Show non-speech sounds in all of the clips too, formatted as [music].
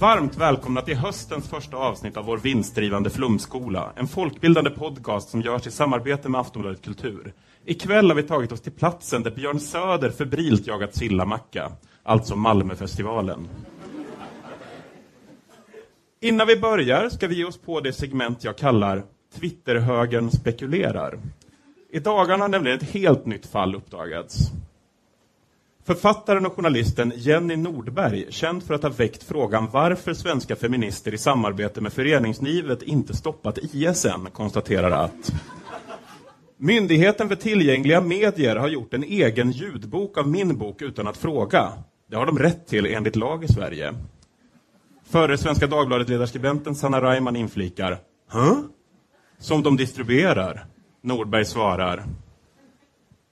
Varmt välkomna till höstens första avsnitt av vår vinstdrivande flumskola. En folkbildande podcast som görs i samarbete med Aftonbladet Kultur. Ikväll har vi tagit oss till platsen där Björn Söder febrilt jagat sillamacka. Alltså Malmöfestivalen. Innan vi börjar ska vi ge oss på det segment jag kallar Twitterhögern spekulerar. I dagarna har nämligen ett helt nytt fall uppdagats. Författaren och journalisten Jenny Nordberg, känd för att ha väckt frågan varför svenska feminister i samarbete med föreningslivet inte stoppat ISN, konstaterar att Myndigheten för tillgängliga medier har gjort en egen ljudbok av min bok utan att fråga. Det har de rätt till enligt lag i Sverige. Före Svenska Dagbladet-ledarskribenten Sanna Reimann inflikar Hä? Som de distribuerar? Nordberg svarar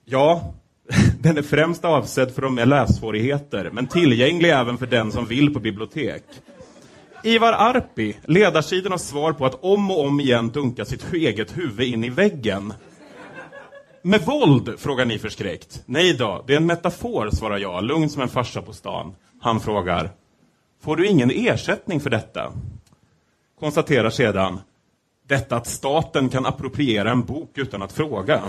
Ja, [laughs] den är främst avsedd för de med lässvårigheter, men tillgänglig även för den som vill på bibliotek. Ivar Arpi, ledarsidan har svar på att om och om igen dunka sitt eget huvud in i väggen. Med våld? frågar ni förskräckt. Nej då, det är en metafor, svarar jag, lugn som en farsa på stan. Han frågar, får du ingen ersättning för detta? Konstaterar sedan, detta att staten kan appropriera en bok utan att fråga.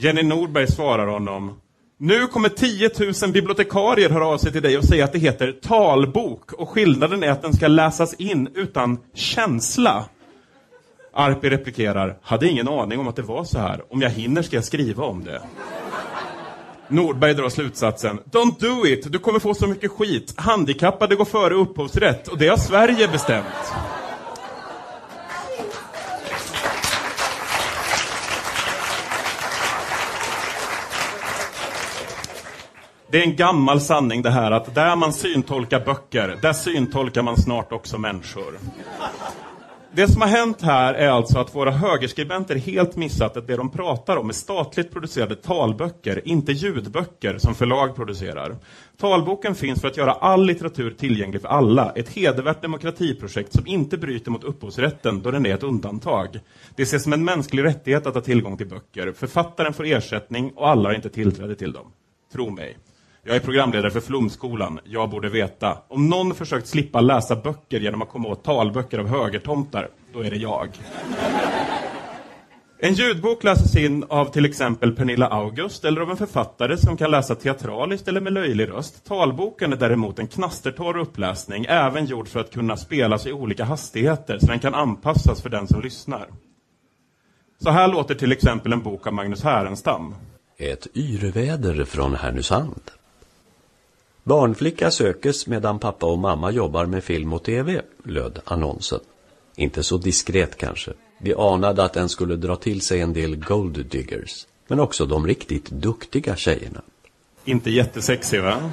Jenny Nordberg svarar honom. Nu kommer 10 000 bibliotekarier höra av sig till dig och säga att det heter talbok och skillnaden är att den ska läsas in utan känsla. Arpi replikerar. Hade ingen aning om att det var så här. Om jag hinner ska jag skriva om det. Nordberg drar slutsatsen. Don't do it, du kommer få så mycket skit. Handikappade går före upphovsrätt och det har Sverige bestämt. Det är en gammal sanning det här att där man syntolkar böcker, där syntolkar man snart också människor. Det som har hänt här är alltså att våra högerskribenter helt missat att det de pratar om är statligt producerade talböcker, inte ljudböcker som förlag producerar. Talboken finns för att göra all litteratur tillgänglig för alla, ett hedervärt demokratiprojekt som inte bryter mot upphovsrätten då den är ett undantag. Det ses som en mänsklig rättighet att ha tillgång till böcker. Författaren får ersättning och alla har inte tillträde till dem. Tro mig. Jag är programledare för Flumskolan. Jag borde veta. Om någon försökt slippa läsa böcker genom att komma åt talböcker av högertomtar, då är det jag. En ljudbok läses in av till exempel Pernilla August eller av en författare som kan läsa teatraliskt eller med löjlig röst. Talboken är däremot en knastertorr uppläsning, även gjord för att kunna spelas i olika hastigheter så den kan anpassas för den som lyssnar. Så här låter till exempel en bok av Magnus Härenstam. Ett yreväder från Härnösand. Barnflicka sökes medan pappa och mamma jobbar med film och tv, löd annonsen. Inte så diskret kanske. Vi anade att den skulle dra till sig en del gold diggers. Men också de riktigt duktiga tjejerna. Inte jättesexig va?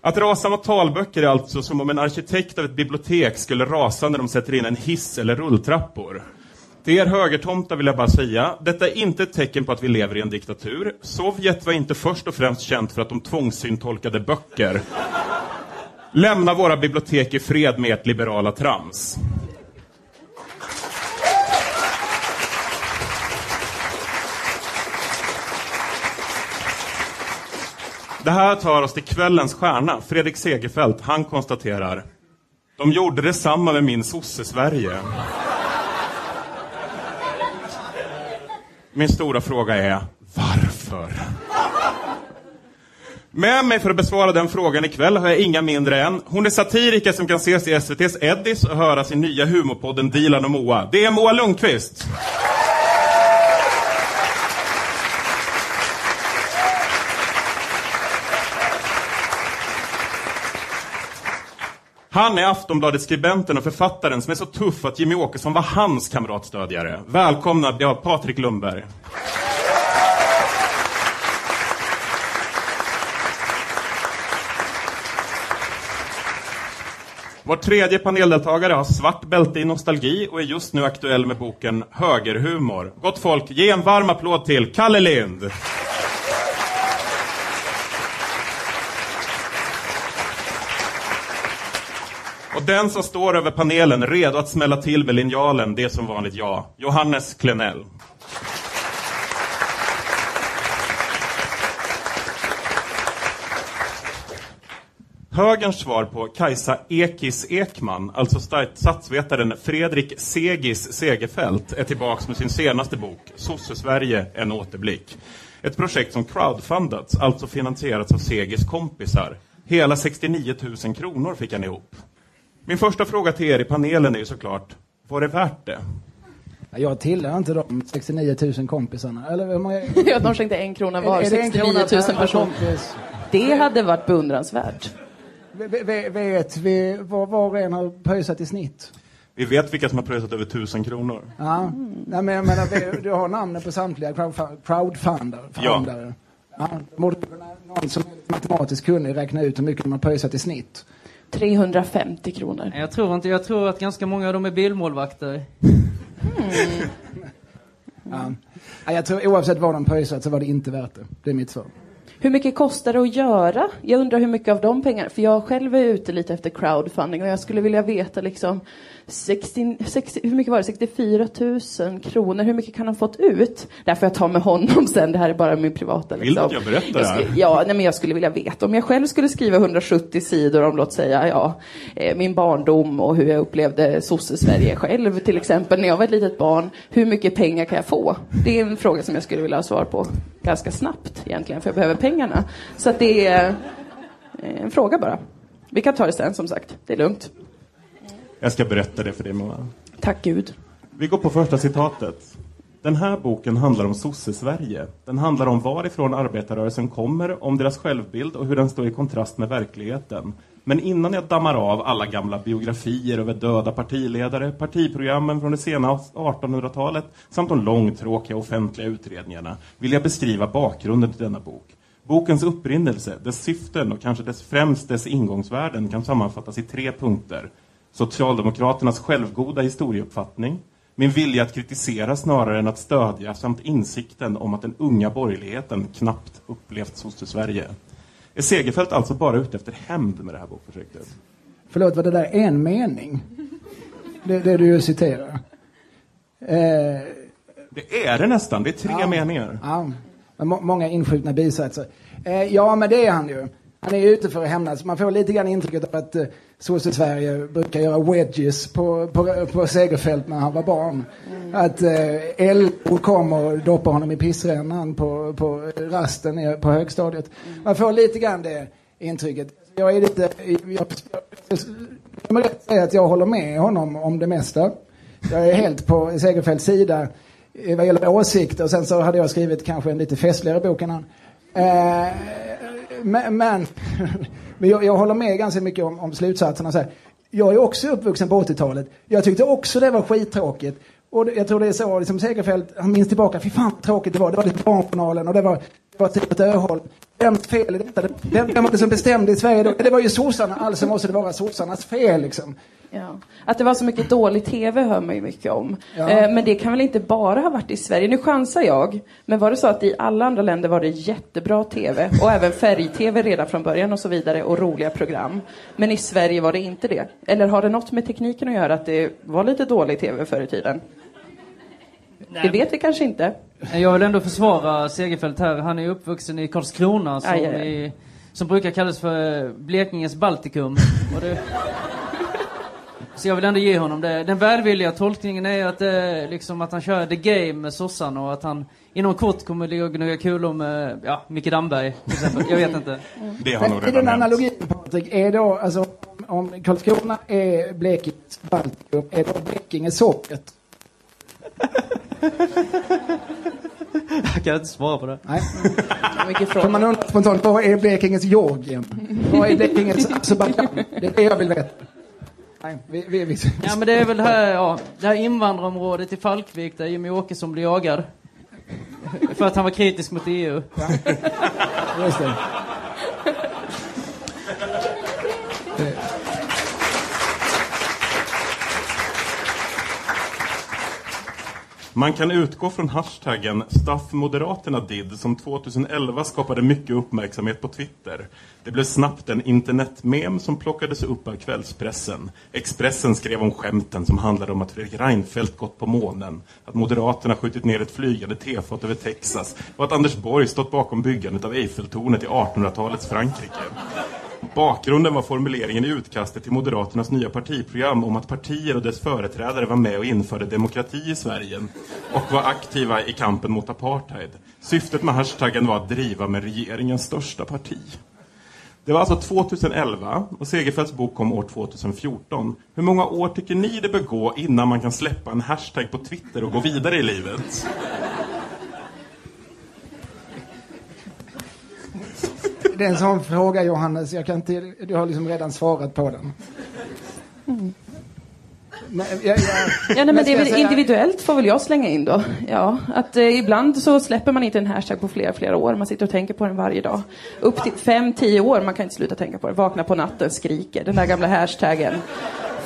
Att rasa mot talböcker är alltså som om en arkitekt av ett bibliotek skulle rasa när de sätter in en hiss eller rulltrappor. Till er högertomtar vill jag bara säga, detta är inte ett tecken på att vi lever i en diktatur. Sovjet var inte först och främst känt för att de tvångssyntolkade böcker. Lämna våra bibliotek i fred med ert liberala trams. Det här tar oss till kvällens stjärna, Fredrik Segerfeldt. Han konstaterar. De gjorde detsamma med min sosse-Sverige. Min stora fråga är, varför? Med mig för att besvara den frågan ikväll har jag inga mindre än, hon är satiriker som kan ses i SVTs Eddis och höra sin nya humorpodden Dilan och Moa. Det är Moa Lundqvist. Han är Aftonbladets skribenten och författaren som är så tuff att Jimmy Åkesson var hans kamratstödjare. Välkomna, ja, Patrik Lundberg. Vår tredje paneldeltagare har svart bälte i nostalgi och är just nu aktuell med boken Högerhumor. Gott folk, ge en varm applåd till Kalle Lind! Och den som står över panelen, redo att smälla till med linjalen, det är som vanligt jag, Johannes Klenell. Högerns svar på Kajsa Ekis Ekman, alltså statsvetaren Fredrik Segis Segerfält, är tillbaks med sin senaste bok Sosse-Sverige, en återblick. Ett projekt som crowdfundats, alltså finansierats av Segis kompisar. Hela 69 000 kronor fick han ihop. Min första fråga till er i panelen är ju såklart, var det värt det? Jag tillhör inte de 69 000 kompisarna. Eller hur många... [laughs] Ja, de skänkte en krona var, Är- är det en 69 krona 000 per personer. Det hade varit beundransvärt. V- Vet vi vad var och en har pröjsat i snitt? Vi vet vilka som har pröjsat över 1000 kronor. Ja. Nej, men jag menar, vi- du har namnen på samtliga crowdfu- crowdfundare. Ja. fundare. Ja. Någon som är matematiskt kunnig räkna ut hur mycket de har pröjsat i snitt. 350 kronor. Jag tror inte, jag tror att ganska många av dem är bilmålvakter. [laughs] Ja. Ja, jag tror oavsett vad de pröjsat så var det inte värt det. Det är mitt svar. Hur mycket kostar det att göra? Jag undrar hur mycket av de pengarna, för jag själv är ute lite efter crowdfunding och jag skulle vilja veta liksom 60, 60, hur mycket var det? 64 000 kronor. Hur mycket kan han fått ut? Där får jag ta med honom sen. Det här är bara min privata. Vill du Liksom. att jag berättar det här? Ja, nej, men jag skulle vilja veta. Om jag själv skulle skriva 170 sidor om, låt säga, ja, eh, min barndom och hur jag upplevde sosse-Sverige själv, till exempel, när jag var ett litet barn. Hur mycket pengar kan jag få? Det är en fråga som jag skulle vilja ha svar på ganska snabbt egentligen, för jag behöver pengarna. Så att det är eh, en fråga bara. Vi kan ta det sen, som sagt. Det är lugnt. Jag ska berätta det för dig, Moa. Tack Gud. Vi går på första citatet. Den här boken handlar om sosse-Sverige. Den handlar om varifrån arbetarrörelsen kommer, om deras självbild och hur den står i kontrast med verkligheten. Men innan jag dammar av alla gamla biografier över döda partiledare, partiprogrammen från det sena 1800-talet samt de långtråkiga offentliga utredningarna vill jag beskriva bakgrunden till denna bok. Bokens upprinnelse, dess syften och kanske dess främst dess ingångsvärden kan sammanfattas i tre punkter. Socialdemokraternas självgoda historieuppfattning, min vilja att kritisera snarare än att stödja samt insikten om att den unga borgerligheten knappt upplevt sosse-Sverige. Är Segerfält alltså bara ute efter hämnd med det här bokprojektet? Förlåt, var det där en mening? Det, det du citerar? Eh, Det är det nästan, det är tre Ja. meningar. Ja, många inskjutna bisatser. Eh, ja, men det är han ju. Han är ute för att hämnas. Man får lite grann intrycket av att eh, Sosse-Sverige brukar göra wedges på, på, på Segerfält när han var barn. Att eh, LO kommer och doppar honom i pissrännan på, på rasten på högstadiet. Man får lite grann det intrycket. Jag är lite... Jag, jag, jag måste säga att jag håller med honom om det mesta. Jag är helt på Segerfeldts sida eh, vad gäller åsikter. Sen så hade jag skrivit kanske en lite festligare bok än han. Eh, men men, [laughs] men jag, jag håller med ganska mycket om, om slutsatserna. Så här. Jag är också uppvuxen på 80-talet. Jag tyckte också det var skittråkigt. Och det, jag tror det är så, liksom Segerfeldt, han minns tillbaka, fy fan vad tråkigt det var. Det var lite Barnjournalen och det var, det var typ ett Öholm. Vems fel är detta? Vem, vem var det som bestämde i Sverige då? Det var ju sossarna, alltså måste det vara sossarnas fel liksom. Ja. Att det var så mycket dålig TV hör man ju mycket om. Ja. Eh, men det kan väl inte bara ha varit i Sverige? Nu chansar jag. Men var det så att i alla andra länder var det jättebra TV och även färg-TV redan från början och så vidare och roliga program. Men i Sverige var det inte det? Eller har det något med tekniken att göra att det var lite dålig TV förr i tiden? Det vet vi kanske inte. Jag vill ändå försvara Segerfeldt här. Han är uppvuxen i Karlskrona som, Aj, aj, aj. i, som brukar kallas för Blekinges Baltikum. Och det, så jag vill ändå ge honom det. Den välvilliga tolkningen är att, det, liksom att han kör the game med sossarna och att han inom kort kommer ligga och gnugga kulor med ja, Micke Damberg till exempel. Jag vet inte. Det har nog redan den analogin Patrik, är då, alltså om Karlskrona är Blekinges Baltikum, är då Blekinge Sovjet? Jag kan inte svara på det. Nej. Frågor. man undrar spontant, vad är Blekinges Georgien? Vad är Blekinges Azerbajdzjan? Det är det jag vill veta. Nej, vi, vi, vi, Ja men det är väl här, ja, det här invandrarområdet i Falkvik där Jimmy Åkesson blir jagad. För att han var kritisk mot EU. Just det. Man kan utgå från hashtaggen stuffmoderaterna did som 2011 skapade mycket uppmärksamhet på Twitter. Det blev snabbt en internetmem som plockades upp av kvällspressen. Expressen skrev om skämten som handlade om att Fredrik Reinfeldt gått på månen, att Moderaterna skjutit ner ett flygande tefat över Texas och att Anders Borg stått bakom byggandet av Eiffeltornet i 1800-talets Frankrike. Bakgrunden var formuleringen i utkastet till Moderaternas nya partiprogram om att partier och dess företrädare var med och införde demokrati i Sverige och var aktiva i kampen mot apartheid. Syftet med hashtaggen var att driva med regeringens största parti. Det var alltså 2011 och Segerfeldts bok kom år 2014. Hur många år tycker ni det bör gå innan man kan släppa en hashtag på Twitter och gå vidare i livet? Det är en sån fråga Johannes, jag kan inte, du har liksom redan svarat på den. Men, jag, jag, Ja, nej, men det är väl säga- individuellt får väl jag slänga in då. Ja, att eh, ibland så släpper man inte en hashtag på flera, flera år. Man sitter och tänker på den varje dag. Upp till fem, tio år, man kan inte sluta tänka på det. Vakna på natten, skriker. Den där gamla hashtaggen.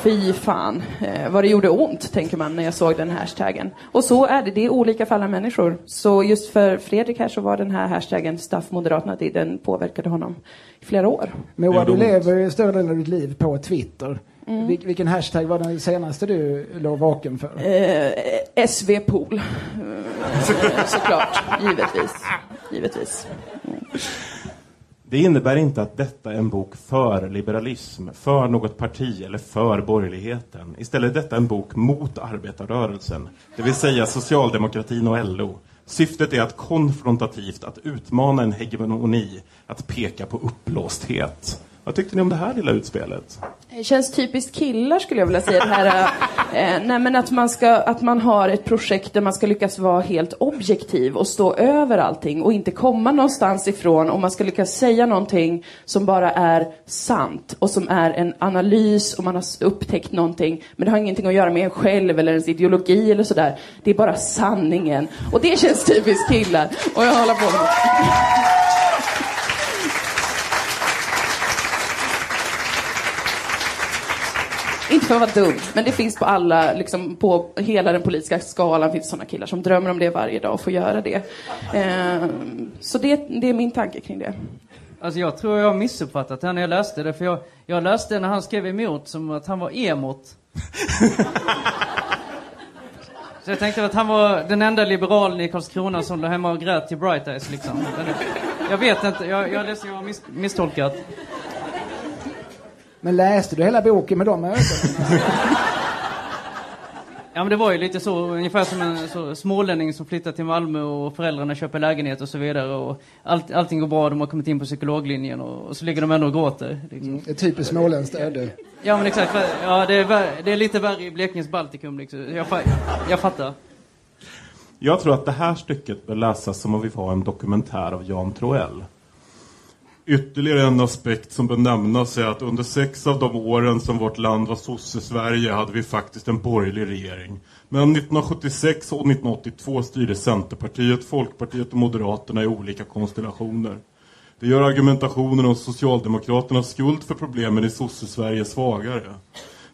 Fy fan, eh, vad det gjorde ont, tänker man när jag såg den hashtaggen. Och så är det, det är olika för alla människor. Så just för Fredrik här så var den här hashtaggen Staff Moderaterna, den påverkade honom i flera år. Moa, du lever större delen av ditt liv på Twitter. Mm. Vil, vilken hashtag var den senaste du låg vaken för? Eh. Eh, [laughs] såklart, givetvis. Givetvis. Det innebär inte att detta är en bok för liberalism, för något parti eller för borgerligheten. Istället är detta en bok mot arbetarrörelsen, det vill säga socialdemokratin och LO. Syftet är att konfrontativt att utmana en hegemoni, att peka på uppblåsthet. Vad tyckte ni om det här lilla utspelet? Det känns typiskt killar skulle jag vilja säga. Det här, eh, eh, nej men att man, ska, att man har ett projekt där man ska lyckas vara helt objektiv och stå över allting och inte komma någonstans ifrån. Och man ska lyckas säga någonting som bara är sant och som är en analys och man har upptäckt någonting. Men det har ingenting att göra med en själv eller ens ideologi eller sådär. Det är bara sanningen. Och det känns typiskt killar. Och jag håller på med [laughs] för att vara dum, men det finns på alla, liksom på hela den politiska skalan finns sådana killar som drömmer om det varje dag och får göra det. Eh, så det, det är min tanke kring det. Alltså jag tror jag har missuppfattat det här när jag läste det. För jag, jag läste när han skrev emot som att han var emot. [laughs] Så jag tänkte att han var den enda liberalen i Karlskrona som låg hemma och grät till Bright Eyes liksom. Jag vet inte, jag, jag ledsen, jag har mis, misstolkat. Men läste du hela boken med de ögonen? [laughs] Ja men det var ju lite så, ungefär som en så, smålänning som flyttar till Malmö och föräldrarna köper lägenhet och så vidare. Och allt, allting går bra, de har kommit in på psykologlinjen och, och så ligger de ändå och gråter. Liksom. Ett typiskt småländskt öde. Ja men exakt, ja, det, är det är lite värre i Blekinges Baltikum liksom. Jag, jag fattar. Jag tror att det här stycket bör läsas som om vi var en dokumentär av Jan Troell. Ytterligare en aspekt som bör nämnas är att under sex av de åren som vårt land var sosse-Sverige hade vi faktiskt en borgerlig regering. Mellan 1976 och 1982 styrde Centerpartiet, Folkpartiet och Moderaterna i olika konstellationer. Det gör argumentationen om Socialdemokraternas skuld för problemen i sosse-Sverige svagare.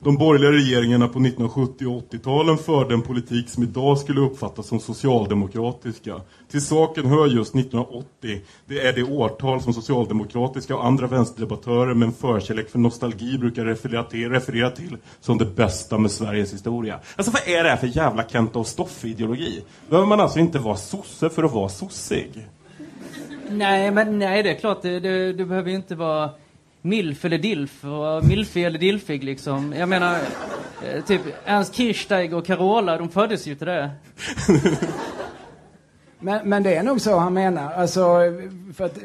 De borgerliga regeringarna på 1970 och 80-talen förde en politik som idag skulle uppfattas som socialdemokratiska. Till saken hör just 1980. Det är det årtal som socialdemokratiska och andra vänsterdebattörer med en förkärlek för nostalgi brukar referera till, referera till som det bästa med Sveriges historia. Alltså vad är det här för jävla Kenta och Stoffe-ideologi? Behöver man alltså inte vara sosse för att vara sossig? Nej men nej det är klart, Du, du behöver ju inte vara milf eller dilf, och milfig eller dilfig liksom. Jag menar, eh, typ Ernst Kirchsteiger och Carola, de föddes ju till det. [laughs] Men, men det är nog så han menar. Alltså, för att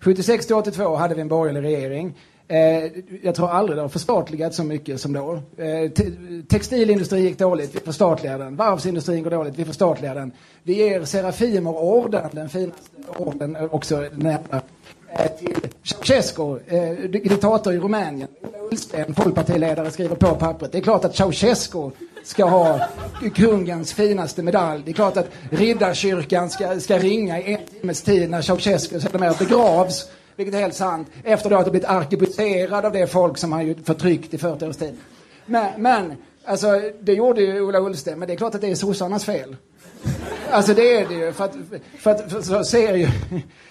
76 till 82 hade vi en borgerlig regering. Eh, jag tror aldrig det har förstatligats så mycket som då. Eh, te textilindustrin gick dåligt, vi förstatligar den. Varvsindustrin går dåligt, vi förstatligar den. Vi ger Serafimerorden, den finaste orden eh, också den Eh, till Ceausescu, eh, diktator i Rumänien. Ola Ullsten, folkpartiledare, skriver på pappret. Det är klart att Ceausescu ska ha kungens finaste medalj. Det är klart att riddarkyrkan ska, ska ringa i en timmes tid när Ceausescu sätter med och begravs, vilket är helt sant, efter då att ha blivit arkebuserad av det folk som han ju förtryckt i 40 års tid. Men, men alltså, det gjorde ju Ola Ullsten, men det är klart att det är sossarnas fel. Alltså det är det ju. För att, för att för så ser ju,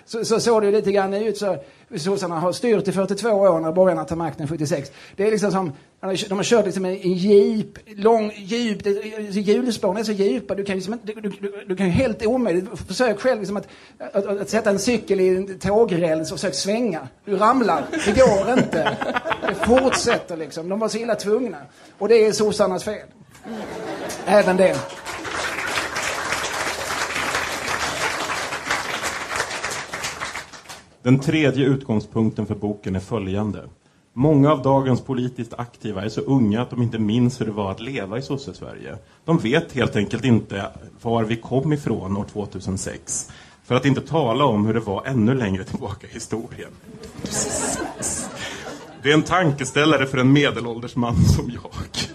så, så såg det ju lite grann ut. Så, sossarna har styrt i 42 år när borgarna tar makten 76. Det är liksom som, de har kört liksom en jeep, lång, djup, alltså, hjulspåren är så djupa. Du kan, liksom, inte- du, du, du kan ju helt omöjligt, försök själv liksom att, att, att, sätta en cykel i en tågräls och försök svänga. Du ramlar, det går inte. Det fortsätter liksom. De var så illa tvungna. Och det är sossarnas fel. Även det. Den tredje utgångspunkten för boken är följande. Många av dagens politiskt aktiva är så unga att de inte minns hur det var att leva i sosse-Sverige. De vet helt enkelt inte var vi kom ifrån år 2006. För att inte tala om hur det var ännu längre tillbaka i historien. Det är en tankeställare för en medelålders man som jag.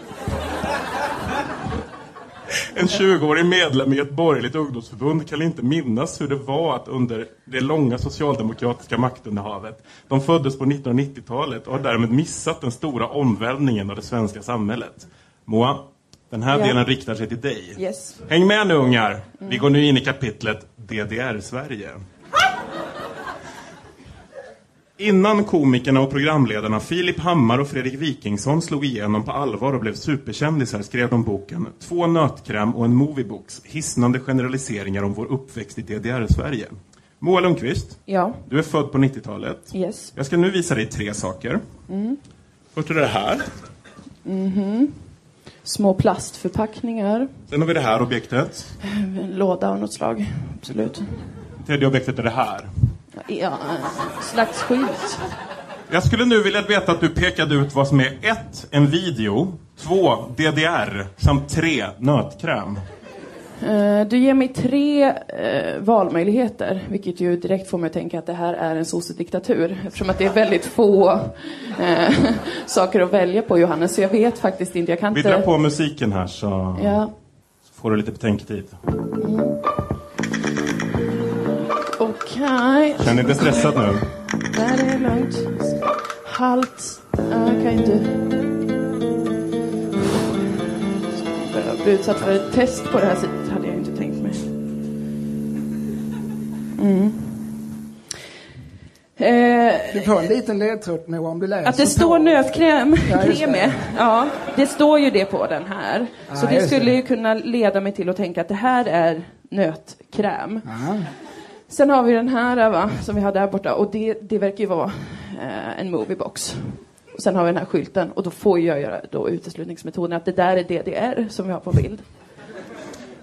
En 20-årig medlem i ett borgerligt ungdomsförbund kan inte minnas hur det var att under det långa socialdemokratiska maktinnehavet. De föddes på 1990-talet och har därmed missat den stora omvälvningen av det svenska samhället. Moa, den här Ja. delen riktar sig till dig. Yes. Häng med nu ungar! Vi går nu in i kapitlet DDR-Sverige. Innan komikerna och programledarna Filip Hammar och Fredrik Wikingsson slog igenom på allvar och blev superkändisar skrev de boken Två nötkräm och en moviebox, hisnande generaliseringar om vår uppväxt i DDR-Sverige. Moa Lundqvist, Ja. du är född på 90-talet. Yes. Jag ska nu visa dig tre saker. Först är det här. Små plastförpackningar. Sen har vi det här objektet. En låda av något slag. Absolut. Tredje objektet är det här. Ja, slags skylt. Jag skulle nu vilja veta att du pekade ut vad som är ett, en video, två, DDR, samt tre, nötkräm. Eh, Du ger mig tre eh, valmöjligheter, vilket ju direkt får mig att tänka att det här är en sossediktatur. Eftersom att det är väldigt få eh, [laughs] saker att välja på, Johannes. Så jag vet faktiskt inte. Jag kan Vi inte... drar på musiken här så Ja, får du lite betänketid. Okej. Känner du dig stressad nu? Nej, det är lugnt. Halt. Ja, Jag kan inte... Börja bli utsatt för ett test på det här sättet hade jag inte tänkt mig. Mm. Eh, Du får en liten ledtråd Moa om du läser att det står nötkräm Ja, det. med. Ja, det står ju det på den här. Så Ja, det skulle det. ju kunna leda mig till att tänka att det här är nötkräm. Ja. Sen har vi den här va, som vi har där borta och det, det verkar ju vara eh, en moviebox. Och sen har vi den här skylten och då får jag göra då uteslutningsmetoden att det där är DDR som vi har på bild.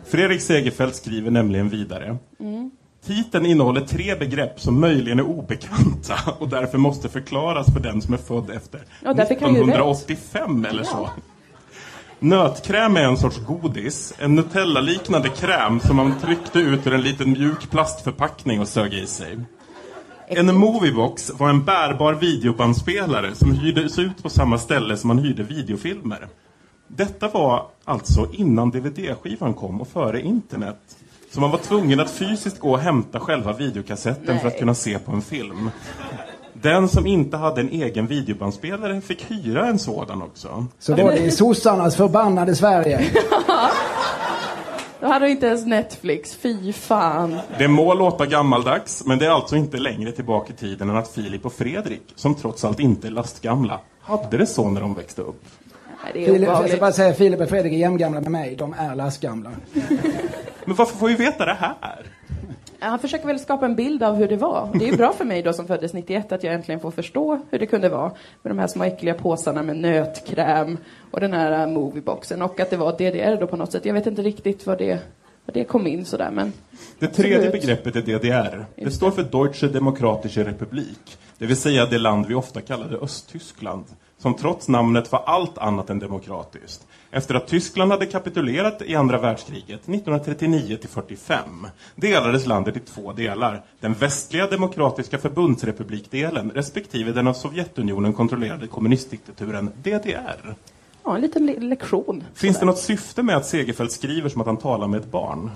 Fredrik Segerfeldt skriver nämligen vidare. Titeln innehåller tre begrepp som möjligen är obekanta och därför måste förklaras för den som är född efter Ja, där fick han ju rätt. 1985 eller så. Nötkräm är en sorts godis, en Nutella-liknande kräm som man tryckte ut ur en liten mjuk plastförpackning och sög i sig. En Moviebox var en bärbar videobandspelare som hyrdes ut på samma ställe som man hyrde videofilmer. Detta var alltså innan DVD-skivan kom och före internet. Så man var tvungen att fysiskt gå och hämta själva videokassetten för att Nej. kunna se på en film. Den som inte hade en egen videobandspelare fick hyra en sådan också. Så var det i sossarnas förbannade Sverige. [laughs] Då hade vi inte ens Netflix, fy fan. Det må låta gammaldags, men det är alltså inte längre tillbaka i tiden än att Filip och Fredrik, som trots allt inte är lastgamla, hade det så när de växte upp. Nej, det är Filip, jag ska obehagligt. bara säga Filip och Fredrik är jämngamla med mig. De är lastgamla. Men varför får vi veta det här? Han försöker väl skapa en bild av hur det var. Det är ju bra för mig då som föddes 91 att jag äntligen får förstå hur det kunde vara med de här små äckliga påsarna med nötkräm och den här äh, movieboxen och att det var DDR då på något sätt. Jag vet inte riktigt vad det, vad det kom in sådär men Det tredje begreppet är DDR. Det står för Deutsche Demokratische Republik. Det vill säga det land vi ofta kallade Östtyskland. Som trots namnet var allt annat än demokratiskt. Efter att Tyskland hade kapitulerat i andra världskriget 1939 till 45 delades landet i två delar. Den västliga demokratiska förbundsrepublikdelen respektive den av Sovjetunionen kontrollerade kommunistdiktaturen DDR. ja, en liten le- lektion. Finns det något syfte med att Segerfeldt skriver som att han talar med ett barn?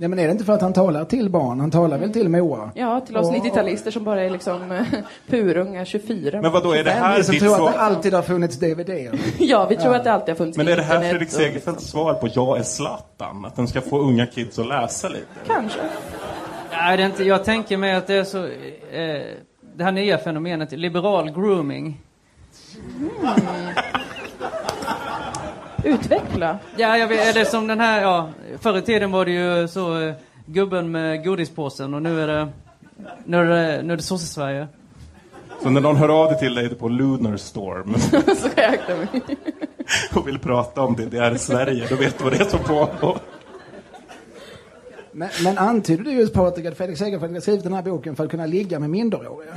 Ja, men är det inte för att han talar till barn? Han talar väl till Moa? Ja, till oss Och- 90-talister som bara är liksom eh, purunga 24. Men vad då är det här ditt tror att svar? det alltid har funnits DVD. [laughs] Ja, vi tror att det alltid har funnits Men är det här Fredrik Segerfeldts svar på Jag är Zlatan? Att den ska få unga kids att läsa lite? Kanske. Nej, det är inte, jag tänker mig att det är så... Eh, det här nya fenomenet, liberal grooming. Utveckla. Ja, jag vet, är det som den här, ja, förr i tiden var det ju så eh, gubben med godispåsen och nu är det, nu är det, nu är det sosse-Sverige. Så när någon hör av dig till dig på Lunar Storm [laughs] Så jag akta mig. och vill prata om DDR-Sverige, då vet du vad det är som pågår. Men, men antyder du just Patrik att Fredrik Segerfeldt har skrivit den här boken för att kunna ligga med minderåriga?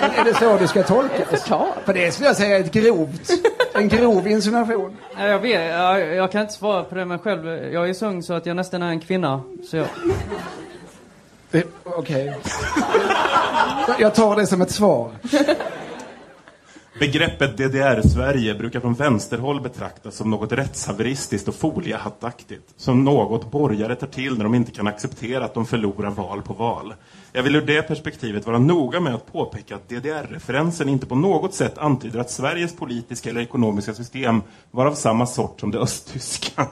är, är det så det ska tolkas? Förtal. För det skulle jag säga är ett grovt, en grov insinuation. Ja, jag vet, jag, jag kan inte svara på det men själv, jag är så ung så att jag nästan är en kvinna. Så jag, Det- Okej. Jag tar det som ett svar. Begreppet DDR-Sverige brukar från vänsterhåll betraktas som något rättshaveristiskt och foliehattaktigt. Som något borgare tar till när de inte kan acceptera att de förlorar val på val. Jag vill ur det perspektivet vara noga med att påpeka att DDR-referensen inte på något sätt antyder att Sveriges politiska eller ekonomiska system var av samma sort som det östtyska.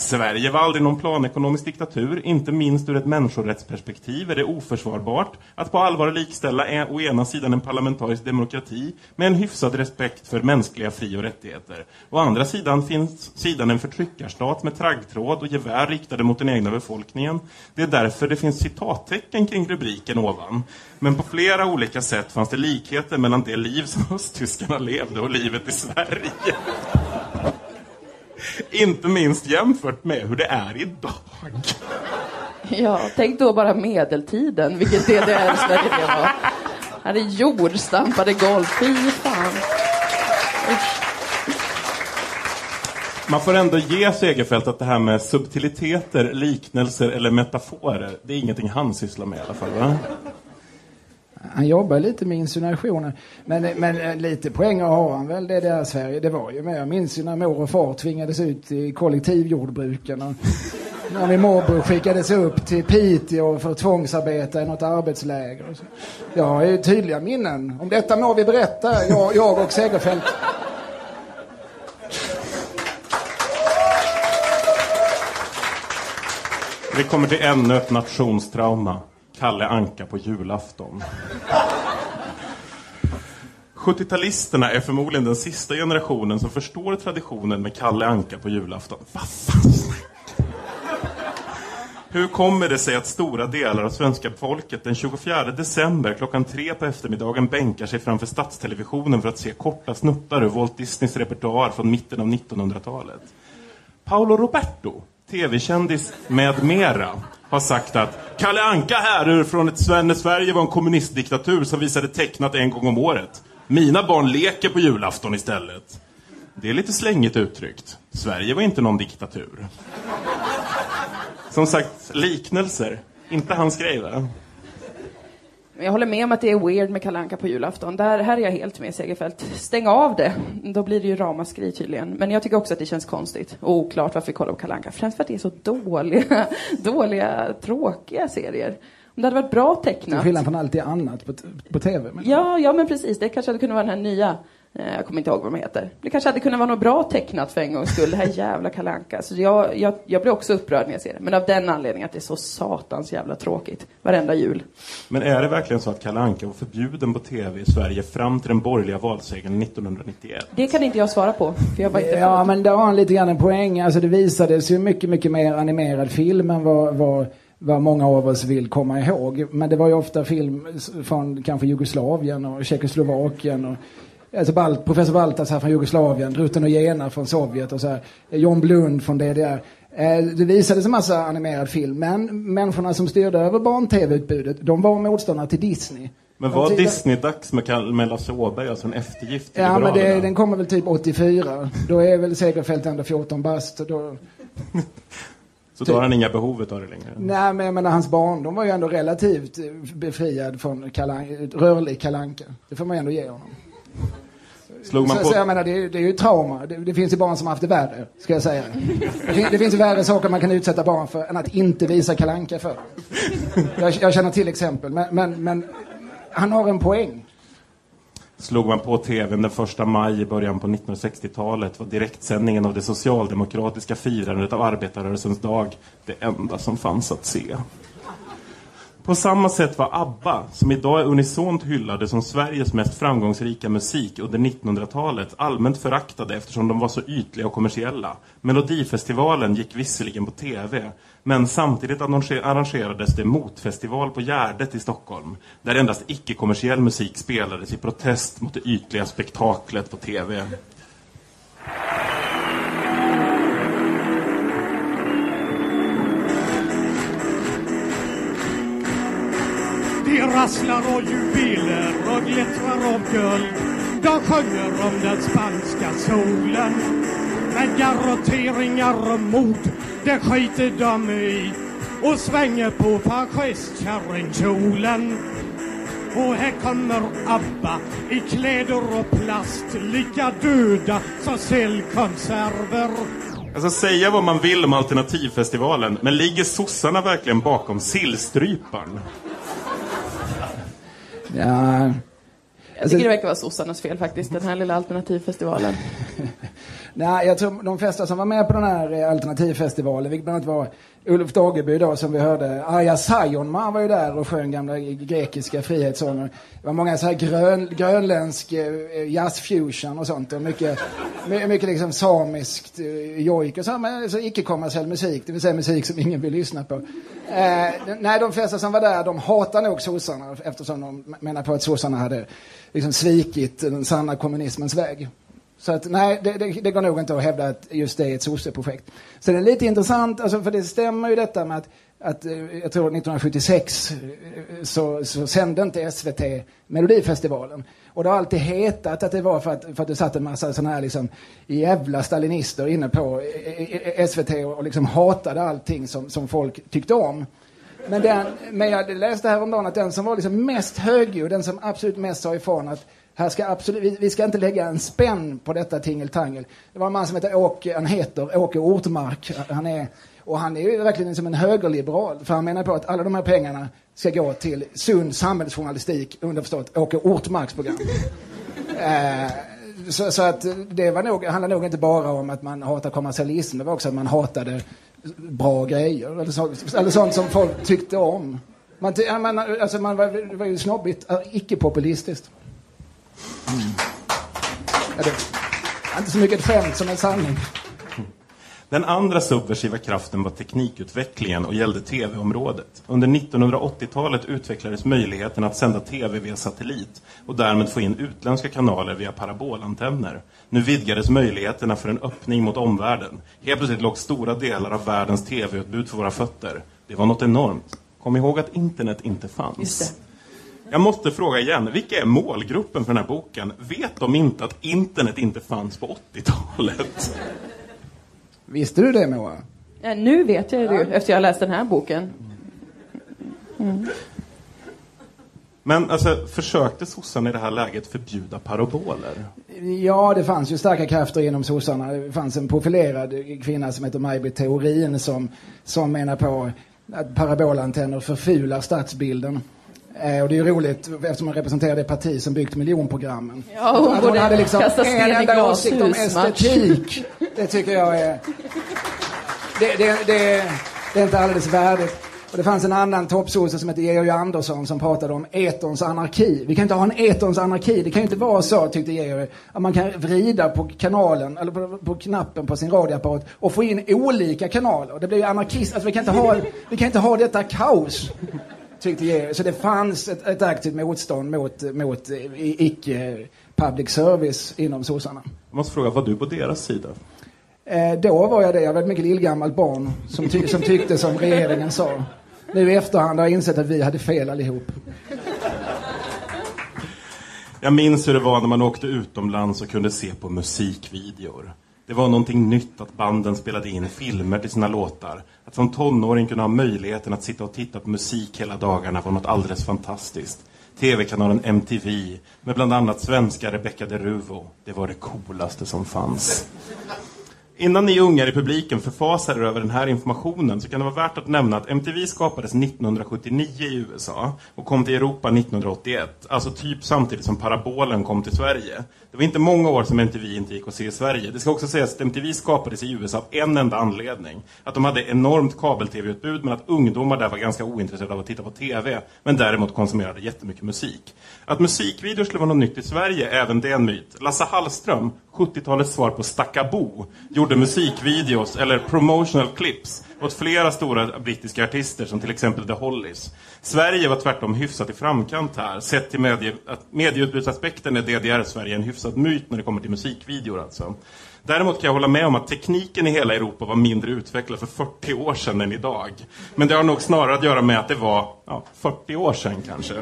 Sverige var aldrig någon planekonomisk diktatur. Inte minst ur ett människorättsperspektiv är det oförsvarbart att på allvar likställa en, å ena sidan en parlamentarisk demokrati med en hyfsad respekt för mänskliga fri- och rättigheter. Å andra sidan finns sidan en förtryckarstat med traggtråd och gevär riktade mot den egna befolkningen. Det är därför det finns citattecken kring rubriken ovan. Men på flera olika sätt fanns det likheter mellan det liv som östtyskarna levde och livet i Sverige. [laughs] Inte minst jämfört med hur det är idag. Ja, tänk då bara medeltiden, vilket DDR-Sverige det var. Hade jord, stampade golv, fy fan. Usch. Man får ändå ge Segerfeldt att det här med subtiliteter, liknelser eller metaforer, det är ingenting han sysslar med i alla fall, va? Han jobbar lite med insinuationer. Men, men eh, lite poäng har han väl det där Sverige. Det var ju med. Jag minns ju när mor och far tvingades ut i kollektivjordbruken. Och [laughs] när min morbror skickades upp till Piteå för att tvångsarbeta i något arbetsläger. Och så. Jag har ju tydliga minnen. Om detta må vi berätta, jag, jag och Segerfeldt. Vi kommer till ännu ett nationstrauma. Kalle Anka på julafton. 70-talisterna är förmodligen den sista generationen som förstår traditionen med Kalle Anka på julafton. Vad fan Hur kommer det sig att stora delar av svenska folket den 24 december klockan tre på eftermiddagen bänkar sig framför statstelevisionen för att se korta snuttar ur Walt Disneys repertoar från mitten av 1900-talet? Paolo Roberto, tv-kändis med mera, har sagt att Kalle Anka härrör från ett Sverige när Sverige var en kommunistdiktatur som visade tecknat en gång om året. Mina barn leker på julafton istället. Det är lite slängigt uttryckt. Sverige var inte någon diktatur. Som sagt, liknelser. Inte hans grej, va? Jag håller med om att det är weird med Kalle Anka på julafton. Där, här är jag helt med Segerfeldt. Stäng av det. Då blir det ju ramaskri tydligen. Men jag tycker också att det känns konstigt och oklart varför vi kollar på Kalle Anka. Främst för att det är så dåliga, [laughs] dåliga, tråkiga serier. Om det hade varit bra Till tecknat. skillnad från allt det annat på, på tv. Men Ja, ja men precis. Det kanske hade kunnat vara den här nya, jag kommer inte ihåg vad de heter. Det kanske hade kunnat vara något bra tecknat för en gångs skull. Det här jävla Kalle Anka. Så jag, jag, jag blir också upprörd när jag ser det. Men av den anledningen att det är så satans jävla tråkigt. Varenda jul. Men är det verkligen så att Kalle Anka var förbjuden på tv i Sverige fram till den borgerliga valsegern 1991? Det kan inte jag svara på. För jag var inte Ja, men där har han lite grann en poäng. Alltså det visades ju mycket, mycket mer animerad film än vad, vad, vad många av oss vill komma ihåg. Men det var ju ofta film från kanske Jugoslavien och Tjeckoslovakien och Alltså Balt, professor Baltas från Jugoslavien, Druten och Jena från Sovjet och så här. John Blund från DDR. Eh, Det visades en massa animerad film, men människorna som styrde över barn-tv-utbudet, de var motståndare till Disney. Men De var Disney-dags med, med Lasse Åberg, alltså en eftergift till Ja, men det, den kommer väl typ 84. Då är väl Segerfeldt ändå 14 bast. Då, [laughs] Så då har han inga behov av det längre? Nej, men jag menar, hans barndom var ju ändå relativt eh, befriad från kalan, rörlig kalanka. Det får man ju ändå ge honom. Slog man så, på- så jag menar, det, är- det är ju trauma. Det, det finns ju barn som har haft det värre, ska jag säga. Det, fin, det finns ju värre saker man kan utsätta barn för än att inte visa kalanka för. Jag, jag känner till exempel, men, men, men han har en poäng. Slog man på tvn den första maj i början på 1960-talet var direktsändningen av det socialdemokratiska firandet av arbetarrörelsens dag det enda som fanns att se. På samma sätt var ABBA, som idag är unisont hyllade som Sveriges mest framgångsrika musik under 1900-talet, allmänt föraktade eftersom de var så ytliga och kommersiella. Melodifestivalen gick visserligen på TV, men samtidigt arrangerades det motfestival på Gärdet i Stockholm, där endast icke-kommersiell musik spelades i protest mot det ytliga spektaklet på TV. Det rasslar och jubiler och glittrar av guld. De sjunger om den spanska solen. Men garrotteringar och mord, det skiter de i. Och svänger på fascistkärringkjolen. Och här kommer ABBA i kläder och plast. Lika döda som sillkonserver. Alltså säga vad man vill om alternativfestivalen, men ligger sossarna verkligen bakom sillstryparen? Ja, Jag tycker det verkar vara sossarnas fel faktiskt, den här lilla alternativfestivalen. [laughs] Nej, jag tror de flesta som var med på den här eh, alternativfestivalen, vilket bland annat var Ulf Dageby då som vi hörde. Arja Saijonmaa var ju där och sjöng gamla grekiska frihetssånger. Det var många så här grön, grönländsk eh, jazzfusion och sånt och mycket, mycket liksom samiskt eh, jojk och så, men så icke-kommersiell musik, det vill säga musik som ingen vill lyssna på. Eh, nej, de flesta som var där, de hatar nog sossarna eftersom de menar på att sossarna hade liksom svikit den sanna kommunismens väg. Så att nej, det, det, det går nog inte att hävda att just det är ett sosseprojekt. Så det är lite intressant, alltså, för det stämmer ju detta med att, att eh, jag tror 1976 eh, så, så sände inte SVT Melodifestivalen. Och det har alltid hetat att det var för att, för att det satt en massa sådana här liksom jävla stalinister inne på eh, SVT och, och liksom hatade allting som, som folk tyckte om. Men, den, men jag läste häromdagen att den som var liksom mest högljudd, den som absolut mest sa ifrån att här ska absolut, vi, ska inte lägga en spänn på detta tingeltangel. Det var en man som heter Åke, han heter Åke Ortmark. Han är, och han är ju verkligen som en högerliberal. För han menar på att alla de här pengarna ska gå till sund samhällsjournalistik, underförstått Åke Ortmarks program. [laughs] Eh, så, så att det var nog, handlar nog inte bara om att man hatar kommersialism, det var också att man hatade bra grejer. Eller, så, eller sånt som folk tyckte om. Man, ty- man, alltså man var, det var ju snobbigt, äh, icke-populistiskt. Mm. Ja, det är inte så mycket ett skämt som en sanning. Den andra subversiva kraften var teknikutvecklingen och gällde tv-området. Under 1980-talet utvecklades möjligheten att sända tv via satellit och därmed få in utländska kanaler via parabolantenner. Nu vidgades möjligheterna för en öppning mot omvärlden. Helt plötsligt låg stora delar av världens tv-utbud för våra fötter. Det var något enormt. Kom ihåg att internet inte fanns. Jag måste fråga igen, vilka är målgruppen för den här boken? Vet de inte att internet inte fanns på 80-talet? Visste du det Moa? Ja, nu vet jag det ju, efter jag har läst den här boken. Men alltså, försökte sossarna i det här läget förbjuda paraboler? Ja, det fanns ju starka krafter inom sossarna. Det fanns en profilerad kvinna som heter Maj-Britt Theorin som, som menar på att parabolantenner förfular stadsbilden. Eh, och det är ju roligt eftersom hon representerar det parti som byggt miljonprogrammen. Ja, hon att hon hade liksom en enda åsikt om estetik. Det tycker jag är... Det, det, det, det är inte alldeles värdigt. Och det fanns en annan toppsosse som heter Georg Andersson som pratade om etons anarki. Vi kan inte ha en etons anarki. Det kan ju inte vara så, tyckte Georg, att man kan vrida på kanalen, eller på, på knappen på sin radioapparat och få in olika kanaler. Det blir ju anarkist. Alltså vi kan inte ha, vi kan inte ha detta kaos. Tyckte Georg. Så det fanns ett, ett aktivt motstånd mot, mot eh, icke public service inom sossarna. Jag måste fråga, var du på deras sida? Eh, då var jag det. Jag var ett mycket lillgammalt barn som, ty- som tyckte som regeringen sa. Nu i efterhand har jag insett att vi hade fel allihop. Jag minns hur det var när man åkte utomlands och kunde se på musikvideor. Det var någonting nytt att banden spelade in filmer till sina låtar. Att som tonåring kunna ha möjligheten att sitta och titta på musik hela dagarna var något alldeles fantastiskt. TV-kanalen MTV med bland annat svenska Rebecca de Ruvo. Det var det coolaste som fanns. Innan ni ungar i publiken förfasar er över den här informationen så kan det vara värt att nämna att MTV skapades 1979 i USA och kom till Europa 1981. Alltså typ samtidigt som parabolen kom till Sverige. Det var inte många år som MTV inte gick att se i Sverige. Det ska också sägas att MTV skapades i USA av en enda anledning. Att de hade enormt kabel-tv-utbud men att ungdomar där var ganska ointresserade av att titta på TV. Men däremot konsumerade jättemycket musik. Att musikvideor skulle vara något nytt i Sverige, även det är en myt. Lasse Hallström, 70-talets svar på Stackabo, gjorde musikvideos eller promotional clips åt flera stora brittiska artister som till exempel The Hollies. Sverige var tvärtom hyfsat i framkant här. Sett till medie, att medieutbudsaspekten är DDR-Sverige en hyfsad myt när det kommer till musikvideor alltså. Däremot kan jag hålla med om att tekniken i hela Europa var mindre utvecklad för 40 år sedan än idag. Men det har nog snarare att göra med att det var ja, 40 år sedan kanske.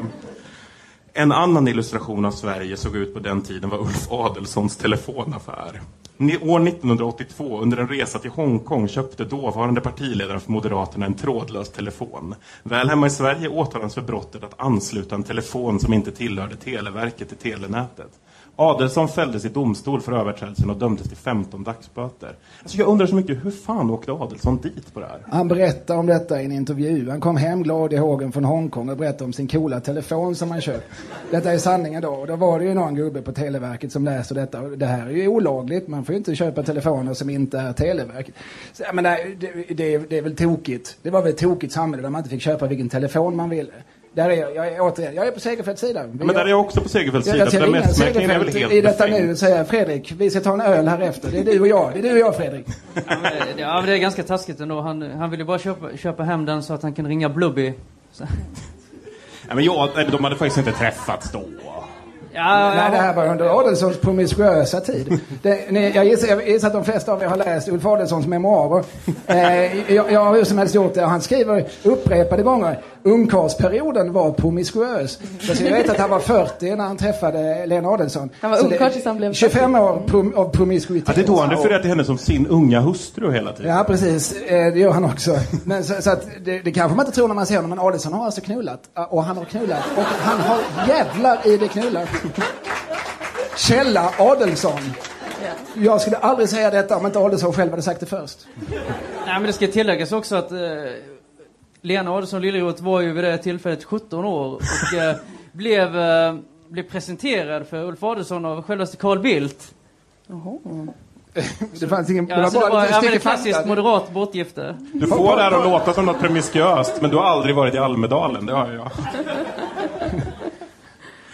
En annan illustration av Sverige såg ut på den tiden var Ulf Adelsohns telefonaffär. År 1982, under en resa till Hongkong, köpte dåvarande partiledaren för Moderaterna en trådlös telefon. Väl hemma i Sverige åtalades för brottet att ansluta en telefon som inte tillhörde Televerket till telenätet. Adelsson fälldes i domstol för överträdelsen och dömdes till 15 dagsböter. Alltså jag undrar så mycket, hur fan åkte Adelsson dit på det här? Han berättar om detta i en intervju. Han kom hem glad i hågen från Hongkong och berättade om sin coola telefon som han köpt. Detta är sanningen då. Och då var det ju någon gubbe på Televerket som läste detta. Det här är ju olagligt. Man får ju inte köpa telefoner som inte är Televerket. Så, jag menar, det, det, det är väl tokigt. Det var väl ett tokigt samhälle där man inte fick köpa vilken telefon man ville. Där är jag, jag är återigen, jag är på Segerfeldts sida. Men där är jag också på Segerfeldts Jag, sida, jag så ser den mässmärkningen är väl Segerfeldt helt i detta befängd. nu säger Fredrik, vi ska ta en öl här efter. Det är du och jag. Det är du och jag Fredrik. Ja, men, ja, men det är ganska taskigt ändå. Han, han ville bara köpa, köpa hem den så att han kan ringa Blubby. Ja, men jag, de hade faktiskt inte träffats då. Ja, Nej, det här var under Adelsohns promiskuösa tid. Det, ni, jag, gissar, jag gissar att de flesta av er har läst Ulf Adelsohns memoarer. [laughs] Eh, jag, jag har hur som helst gjort det. Han skriver upprepade gånger ungkarlsperioden var promiskuös. Så jag vet att han var 40 när han träffade Lena Adelsson. Han var ungkarl tills han blev 25 år prom, av promiskuitet. Ja, det är då han refererar till henne som sin unga hustru hela tiden. Ja, precis. Eh, Det gör han också. Men så, så att det, det kanske man inte tror när man ser honom, men Adelsson har alltså knullat. Och han har knullat. Och han har jävlar i det knullat. Källa Adelsson. Jag skulle aldrig säga detta om inte Adelsson själv hade sagt det först. Nej, men det ska tilläggas också att eh, Lena Adelsohn Liljeroth var ju vid det tillfället 17 år och eh, blev, eh, blev presenterad för Ulf Adelsohn av självaste Carl Bildt. Det fanns ingen... Ja, det alltså, det bara var ett ja, men ett klassiskt moderat bortgifte. Du får det här att låta som något promiskuöst, men du har aldrig varit i Almedalen, det har jag.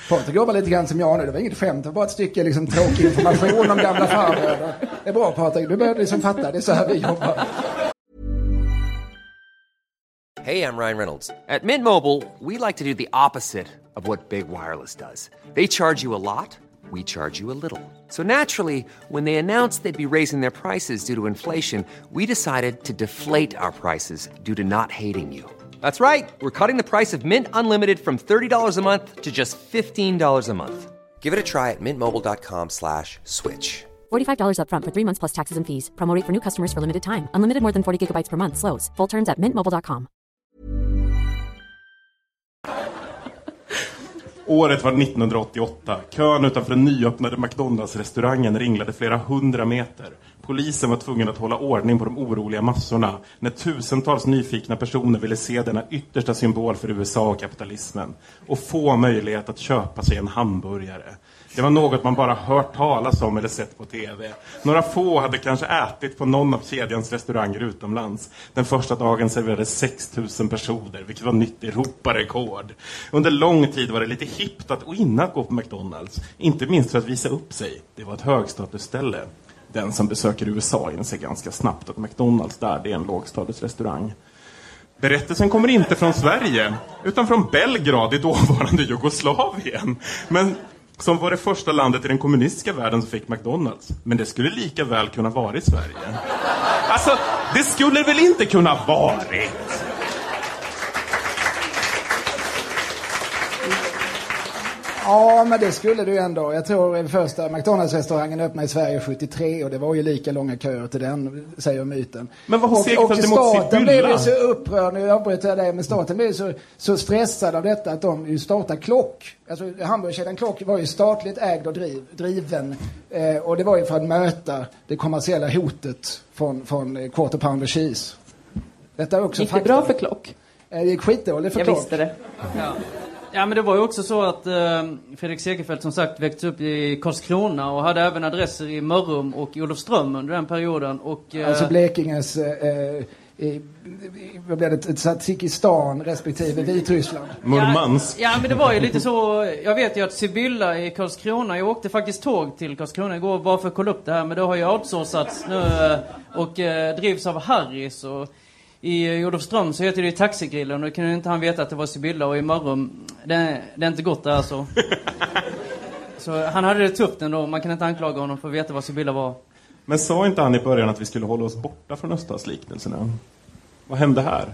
Patrik jobbar lite grann som jag nu. Det var inget skämt. Det var bara ett stycke liksom, tråkig information om gamla farbröder. Det är bra Patrik. Du börjar liksom fatta. Det är så här vi jobbar. Hey, I'm Ryan Reynolds. At Mint Mobile, we like to do the opposite of what Big Wireless does. They charge you a lot, we charge you a little. So naturally, when they announced they'd be raising their prices due to inflation, we decided to deflate our prices due to not hating you. That's right. We're cutting the price of Mint Unlimited from $30 a month to just $15 a month. Give it a try at mintmobile.com slash switch. $45 upfront for three months plus taxes and fees. Promo rate for new customers for limited time. Unlimited more than 40 gigabytes per month. Slows. Full terms at mintmobile.com. Året var 1988. Kön utanför den nyöppnade McDonalds-restaurangen ringlade flera hundra meter. Polisen var tvungen att hålla ordning på de oroliga massorna när tusentals nyfikna personer ville se denna yttersta symbol för USA och kapitalismen och få möjlighet att köpa sig en hamburgare. Det var något man bara hört talas om eller sett på TV. Några få hade kanske ätit på någon av kedjans restauranger utomlands. Den första dagen serverades 6000 personer, vilket var nytt Europarekord. Under lång tid var det lite hippt att och innan att gå på McDonalds. Inte minst för att visa upp sig. Det var ett högstatusställe. Den som besöker USA inser ganska snabbt att McDonalds där, det är en lågstatusrestaurang. Berättelsen kommer inte från Sverige, utan från Belgrad i dåvarande [laughs] Jugoslavien. Men som var det första landet i den kommunistiska världen som fick McDonalds. Men det skulle lika väl kunna vara i Sverige. Alltså, det skulle väl inte kunna varit? Ja, men det skulle du ändå. Jag tror första McDonalds-restaurangen öppnade i Sverige 73 och det var ju lika långa köer till den, säger myten. Men vad har Segerfeldt emot staten Sibylla? blev ju så upprörd, nu avbryter jag dig, men staten blev så, så stressad av detta att de ju startade Klock. Alltså hamburgerkedjan Klock var ju statligt ägd och driv, driven. Eh, och det var ju för att möta det kommersiella hotet från, från eh, Quarter Pounder Cheese. Detta är också Gick det bra för Klock? Eh, Det gick skitdåligt för Jag Klock. visste det. Ja. Ja, men det var ju också så att eh, Fredrik Segerfeldt som sagt växte upp i Karlskrona och hade även adresser i Mörrum och i Olofström under den perioden. Och, eh, Alltså Blekinges, eh, eh, i, i, vad blev det, Tadzjikistan respektive Vitryssland. [laughs] Murmansk. Ja, men det var ju lite så. Jag vet ju att Sibylla i Karlskrona, jag åkte faktiskt tåg till Karlskrona igår bara för att kolla upp det här. Men det har ju outsourcats nu eh, och eh, drivs av Harris. Och i Olofström så heter det ju Taxigrillen och då kunde inte han veta att det var Sibylla och i Mörrum, det, det är inte gott det alltså. [laughs] Så han hade det tufft ändå, man kan inte anklaga honom för att veta vad Sibylla var. Men sa inte han i början att vi skulle hålla oss borta från öststatsliknelserna? Vad hände här?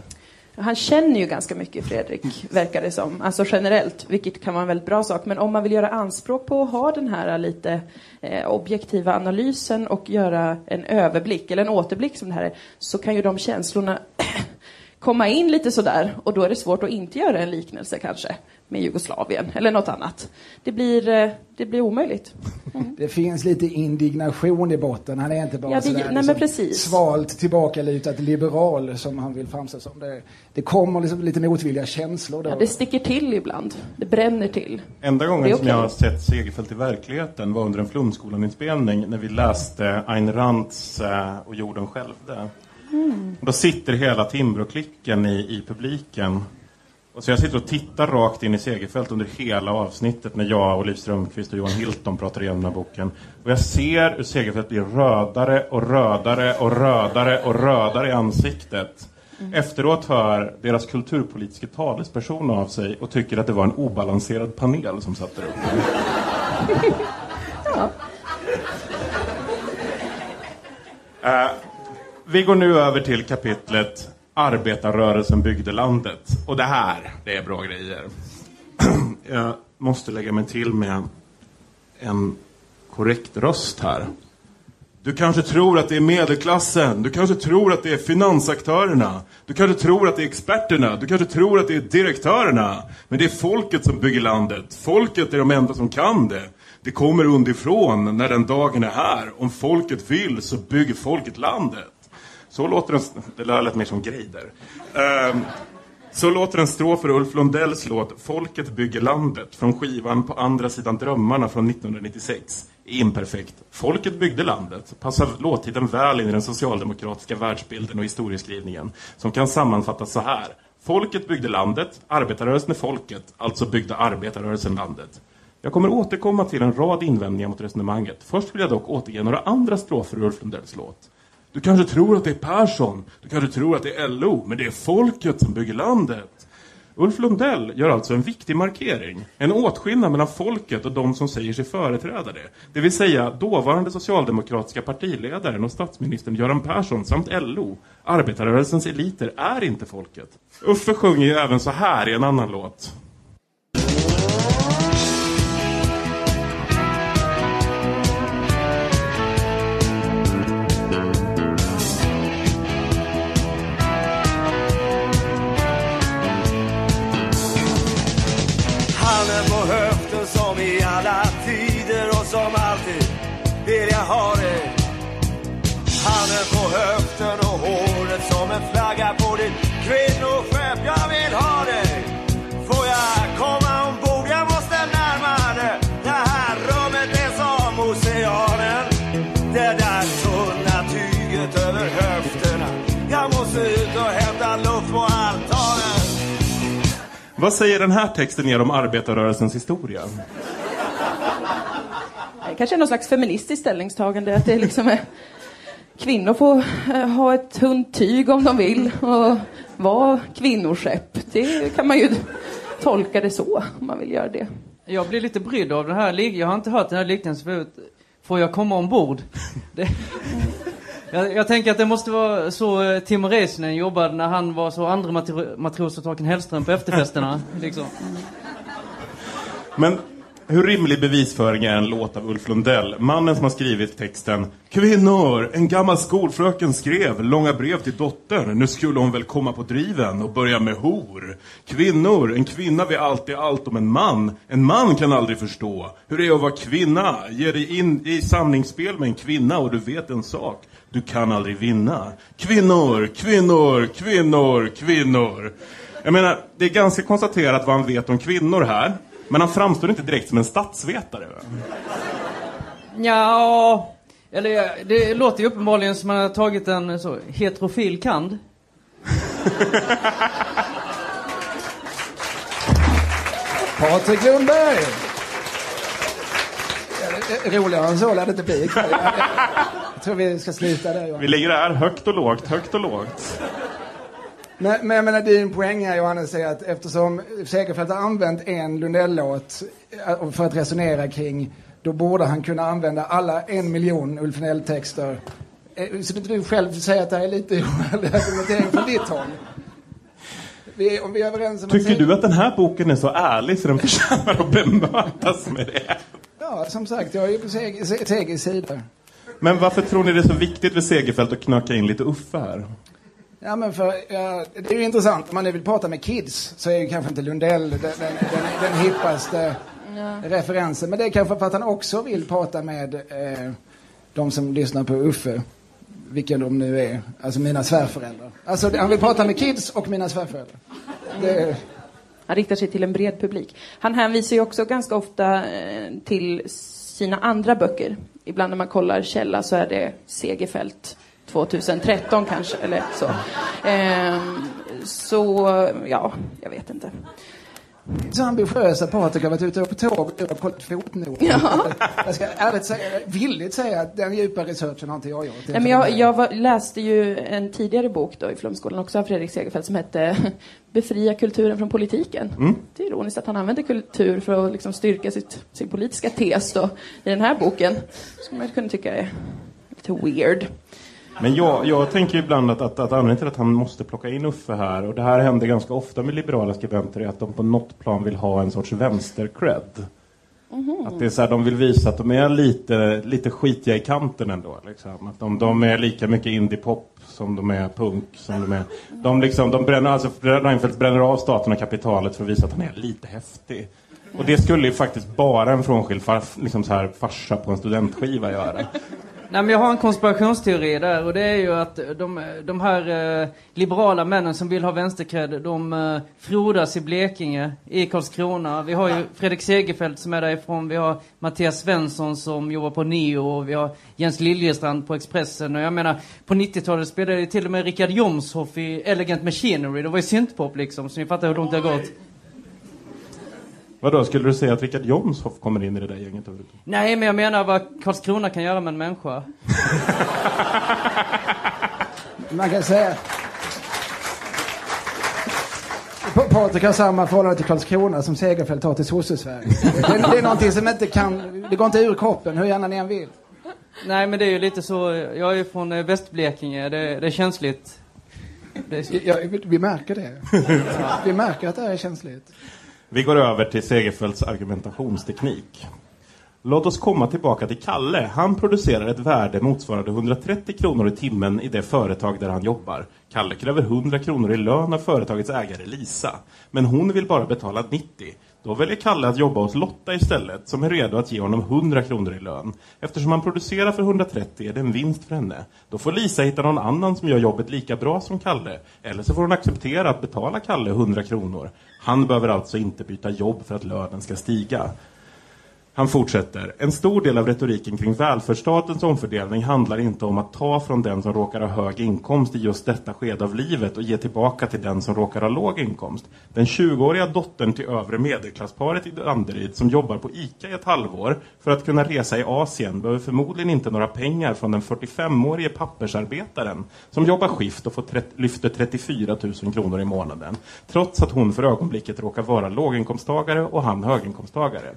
Han känner ju ganska mycket Fredrik, verkar det som. Alltså generellt, vilket kan vara en väldigt bra sak. Men om man vill göra anspråk på att ha den här lite eh, objektiva analysen och göra en överblick, eller en återblick som det här är, så kan ju de känslorna komma in lite sådär. Och då är det svårt att inte göra en liknelse kanske med Jugoslavien eller något annat. Det blir, eh, det blir omöjligt. Det finns lite indignation i botten. Han är inte bara Ja, det- sådär nej, liksom precis. svalt tillbakalutad liberal som han vill framstå som. Det, det kommer liksom lite motvilliga känslor då. Ja, det sticker till ibland. Det bränner till. Enda gången är som jag har sett Segerfeldt i verkligheten var under en Flumskolan-inspelning när vi läste Ayn Rands eh, Och jorden skälvde. Mm. Och Då sitter hela Timbroklicken i, i publiken. Och så jag sitter och tittar rakt in i Segerfeldt under hela avsnittet när jag och Liv Strömquist och Johan Hilton pratar igenom den här boken. Och jag ser hur Segerfeldt blir rödare och rödare och rödare och rödare i ansiktet. Efteråt hör deras kulturpolitiska talesperson av sig och tycker att det var en obalanserad panel som satt där uppe. [laughs] Eh, vi går nu över till kapitlet Arbetarrörelsen byggde landet. Och det här, det är bra grejer. [clears throat] Jag måste lägga mig till med en korrekt röst här. Du kanske tror att det är medelklassen, du kanske tror att det är finansaktörerna, du kanske tror att det är experterna, du kanske tror att det är direktörerna. Men det är folket som bygger landet. Folket är de enda som kan det. Det kommer underifrån när den dagen är här. Om folket vill så bygger folket landet. Så låter en... Det lät mer som Greider. Um, ehm, så låter en strof för Ulf Lundells låt Folket bygger landet från skivan På andra sidan drömmarna från 1996. Imperfekt. Folket byggde landet passar låttiteln väl in i den socialdemokratiska världsbilden och historieskrivningen som kan sammanfattas så här. Folket byggde landet, arbetarrörelsen är folket, alltså byggde arbetarrörelsen landet. Jag kommer återkomma till en rad invändningar mot resonemanget. Först vill jag dock återge några andra strofer ur Ulf Lundells låt. Du kanske tror att det är Persson, du kanske tror att det är LO, men det är folket som bygger landet. Ulf Lundell gör alltså en viktig markering. En åtskillnad mellan folket och de som säger sig företräda det. Det vill säga dåvarande socialdemokratiska partiledaren och statsministern Göran Persson samt LO. Arbetarrörelsens eliter är inte folket. Uffe sjunger ju även så här i en annan låt. Som en flagga på ditt kvinnoskepp. Jag vill ha dig. Får jag komma ombord? Jag måste närmare. Det här rummet är som oceanen. Det där tunna tyget över höfterna. Jag måste ut och hämta luft på altanen. Vad säger den här texten er om arbetarrörelsens historia? Det kanske är någon slags feministiskt ställningstagande. Att det liksom är, kvinnor får eh, ha ett tunt tyg om de vill och vara kvinnoskepp. Det kan man ju tolka det så, om man vill göra det. Jag blir lite brydd av den här Jag har inte hört den här liknelsen förut. Får jag komma ombord? [laughs] Det... Jag, jag tänker att det måste vara så eh, Timo Räisänen jobbade när han var så andra matro- matros och Torken Hellström på efterfesterna. Liksom. Men hur rimlig bevisföring är en låt av Ulf Lundell? Mannen som har skrivit texten Kvinnor, en gammal skolfröken skrev långa brev till dottern. Nu skulle hon väl komma på driven och börja med hor. Kvinnor, en kvinna vet alltid allt om en man. En man kan aldrig förstå hur det är att vara kvinna. Ge dig in i samlingsspel med en kvinna och du vet en sak. Du kan aldrig vinna. Kvinnor, kvinnor, kvinnor, kvinnor. Jag menar, det är ganska konstaterat vad han vet om kvinnor här. Men han framstår inte direkt som en statsvetare. Ja, eller det låter ju uppenbarligen som att man har tagit en så, heterofil kand. [laughs] Patrik Lundberg! Roligare än så lär det inte bli ikväll. [laughs] Jag tror vi ska sluta där Johan. Vi ligger där, högt och lågt, högt och lågt. Men, men jag menar, din poäng är Johannes är att eftersom Segerfeldt har använt en Lundell-låt eh, för att resonera kring, då borde han kunna använda alla en miljon Ulf Lundell-texter. Eh, Så inte du själv säger att det här är lite oärlig argumentering från ditt håll? Vi, om vi är överens om att Tycker Seger- du att den här boken är så ärlig så den förtjänar att bemötas med det? Ja, som sagt, jag är ju på Seger- Se- Segers sida. Men varför tror ni det är så viktigt för Segerfeldt att knöka in lite Uffe här? Ja, men för, ja, det är ju intressant. Om man nu vill prata med kids så är ju kanske inte Lundell den, den, den, den hippaste referensen. Men det är kanske för att han också vill prata med eh, de som lyssnar på Uffe. Vilka de nu är. Alltså mina svärföräldrar. Alltså han vill prata med kids och mina svärföräldrar. Det, Han riktar sig till en bred publik. Han hänvisar ju också ganska ofta eh, till sina andra böcker. Ibland när man kollar källa så är det Segerfält 2013 kanske, eller så. Ehm, så, ja, jag vet inte. så ambitiösa Patrik har varit ute på tåg och kollat fotnoter. Ja. Jag ska ärligt säga, villigt säga att den djupa researchen har inte jag gjort. Nej, men jag, jag var, läste ju en tidigare bok då i Flumskolan, också av Fredrik Segerfeldt, som hette [laughs] Befria kulturen från politiken. Mm. Det är ironiskt att han använder kultur för att liksom styrka sitt, sin politiska tes då, i den här boken. Som man kunna tycka är lite weird. Men jag, jag tänker ibland att, att, att anledningen till att han måste plocka in Uffe här, och det här händer ganska ofta med liberala skribenter, är att de på något plan vill ha en sorts vänster-cred. Att det är så här, de vill visa att de är lite, lite skitiga i kanten ändå. Liksom. Att de, de är lika mycket indie-pop som de är punk. Som de, är. De, liksom, de bränner, alltså, Reinfeldt bränner av staten och kapitalet för att visa att han är lite häftig. Och det skulle ju faktiskt bara en frånskild far, liksom så här, farsa på en studentskiva göra. Nej, men jag har en konspirationsteori där och det är ju att de, de här eh, liberala männen som vill ha vänsterkred, de eh, frodas i Blekinge, i Karlskrona. Vi har ju Fredrik Segerfeldt som är därifrån, vi har Mattias Svensson som jobbar på Neo och vi har Jens Liljestrand på Expressen. Och jag menar, på 90-talet spelade ju till och med Richard Jomshoff i Elegant Machinery. Det var ju syntpop liksom, så ni fattar hur långt det har gått. Vadå, skulle du säga att Richard Jomshoff kommer in i det där gänget? Nej, men jag menar vad Karlskrona kan göra med en människa. [laughs] Man kan säga... Pa- Patrik har samma förhållande till Karlskrona som Segerfeldt har till sosse-Sverige. Det, det är någonting som inte kan... Det går inte ur kroppen hur gärna ni än vill. Nej, men det är ju lite så. Jag är ju från eh, Västblekinge. Det, det är känsligt. Det är så. Ja, vi märker det. Vi märker att det här är känsligt. Vi går över till Segerfeldts argumentationsteknik. Låt oss komma tillbaka till Kalle. Han producerar ett värde motsvarande 130 kronor i timmen i det företag där han jobbar. Kalle kräver 100 kronor i lön av företagets ägare Lisa. Men hon vill bara betala 90. Då väljer Kalle att jobba hos Lotta istället, som är redo att ge honom 100 kronor i lön. Eftersom han producerar för 130 är det en vinst för henne. Då får Lisa hitta någon annan som gör jobbet lika bra som Kalle. Eller så får hon acceptera att betala Kalle 100 kronor. Han behöver alltså inte byta jobb för att lönen ska stiga. Han fortsätter. En stor del av retoriken kring välfärdsstatens omfördelning handlar inte om att ta från den som råkar ha hög inkomst i just detta skede av livet och ge tillbaka till den som råkar ha låg inkomst. Den 20-åriga dottern till övre medelklassparet i Danderyd som jobbar på ICA i ett halvår för att kunna resa i Asien behöver förmodligen inte några pengar från den 45-årige pappersarbetaren som jobbar skift och får lyfter 34 000 kronor i månaden. Trots att hon för ögonblicket råkar vara låginkomsttagare och han höginkomsttagare.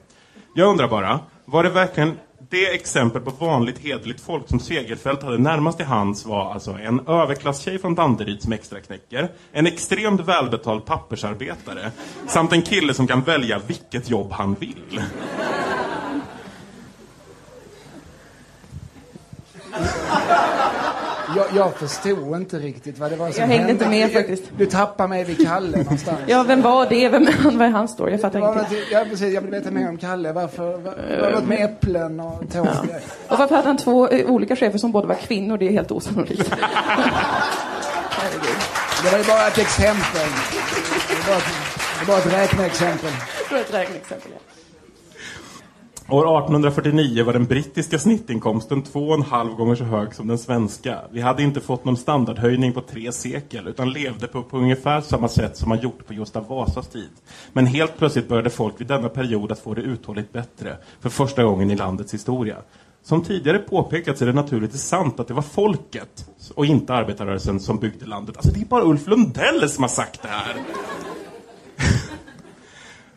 Jag undrar bara, var det verkligen det exempel på vanligt hederligt folk som Segerfält hade närmast till hands var alltså en överklasstjej från Danderyd som extraknäcker, en extremt välbetald pappersarbetare samt en kille som kan välja vilket jobb han vill? Jag, jag förstod inte riktigt vad det var som Jag hängde hände. inte med faktiskt. Du tappade mig vid Kalle någonstans. Ja, vem var det? Vem? [laughs] Vad är hans story? Jag fattar Det var ingenting. ja, precis. Jag vill veta mer om Kalle. Varför? Var, det var något med äpplen och tåg. Och varför hade han två eh, olika chefer som båda var kvinnor? Det är helt osannolikt. Herregud. Det var ju bara ett exempel. Det var ett, det var ett räkneexempel. Jag tror ett räkneexempel. ja. År 1849 var den brittiska snittinkomsten två och en halv gånger så hög som den svenska. Vi hade inte fått någon standardhöjning på tre sekel utan levde på, på ungefär samma sätt som man gjort på Gustav Vasas tid. Men helt plötsligt började folk vid denna period att få det uthålligt bättre för första gången i landets historia. Som tidigare påpekats är det naturligtvis sant att det var folket och inte arbetarrörelsen som byggde landet. Alltså det är bara Ulf Lundell som har sagt det här.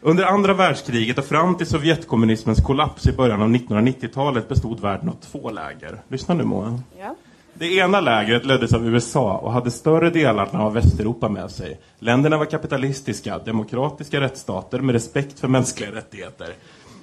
Under andra världskriget och fram till Sovjetkommunismens kollaps i början av 1990-talet bestod världen av två läger. Lyssna nu Moa. Ja. Det ena lägret leddes av USA och hade större delarna av Västeuropa med sig. Länderna var kapitalistiska, demokratiska rättsstater med respekt för mänskliga rättigheter.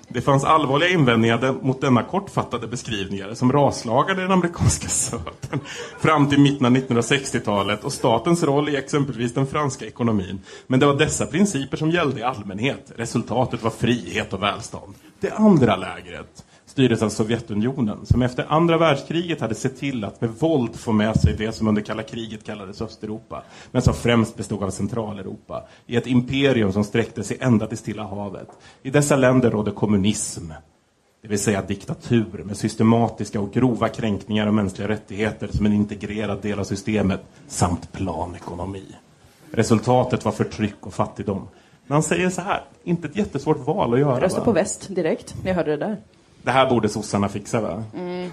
Det fanns allvarliga invändningar mot denna kortfattade beskrivningar som raslagade den amerikanska [laughs] södern fram till mitten av 1960-talet och statens roll i exempelvis den franska ekonomin. Men det var dessa principer som gällde i allmänhet. Resultatet var frihet och välstånd. Det andra lägret styrdes av Sovjetunionen som efter andra världskriget hade sett till att med våld få med sig det som under kalla kriget kallades Östeuropa men som främst bestod av Centraleuropa i ett imperium som sträckte sig ända till Stilla havet. I dessa länder rådde kommunism, det vill säga diktatur med systematiska och grova kränkningar av mänskliga rättigheter som en integrerad del av systemet samt planekonomi. Resultatet var förtryck och fattigdom. Men han säger så här, inte ett jättesvårt val att göra. Rösta på väst direkt jag hörde det där. Det här borde sossarna fixa va? Mm.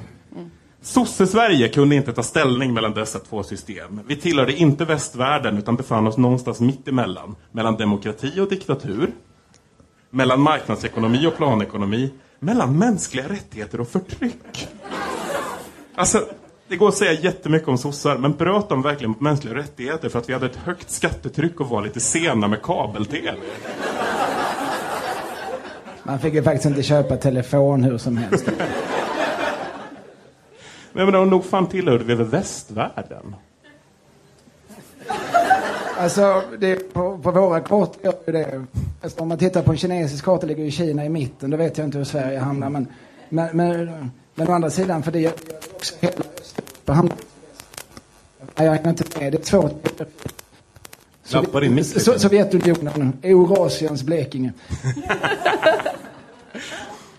Sosse-Sverige kunde inte ta ställning mellan dessa två system. Vi tillhörde inte västvärlden utan befann oss någonstans mitt emellan. Mellan demokrati och diktatur. Mellan marknadsekonomi och planekonomi. Mellan mänskliga rättigheter och förtryck. Alltså, det går att säga jättemycket om sossar, men bröt de verkligen mot mänskliga rättigheter för att vi hade ett högt skattetryck och var lite sena med kabel-tv? Man fick ju faktiskt inte köpa telefon hur som helst. [laughs] Men jag menar, nog fan tillhörde vi väl västvärlden? Alltså, det, på, på våra kort gör ju det. Alltså, om man tittar på en kinesisk karta ligger ju Kina i mitten. Då vet jag inte hur Sverige hamnar. Men, men, men, men å andra sidan, för det gör gör också hela Östeuropa jag hänger inte med. Det är svårt. Lappar in So- Sovjetunionen, Eurasiens Blekinge. [laughs]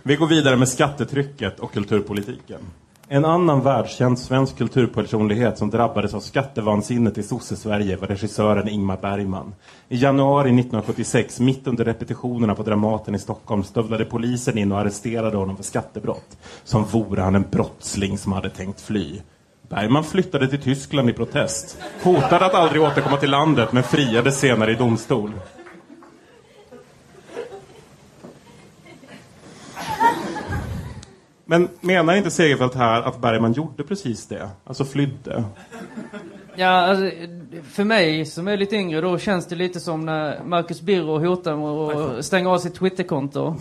Vi går vidare med skattetrycket och kulturpolitiken. En annan världskänd svensk kulturpersonlighet som drabbades av skattevansinnet i sosse-Sverige var regissören Ingmar Bergman. I januari 1976, mitt under repetitionerna på Dramaten i Stockholm, stövlade polisen in och arresterade honom för skattebrott. Som vore han en brottsling som hade tänkt fly. Bergman flyttade till Tyskland i protest. Hotade att aldrig återkomma till landet, men friades senare i domstol. Men menar inte Segerfeldt här att Bergman gjorde precis det? Alltså flydde? Ja, alltså, för mig som är lite yngre då känns det lite som när Marcus Birro hotar med att stänga av sitt Twitterkonto.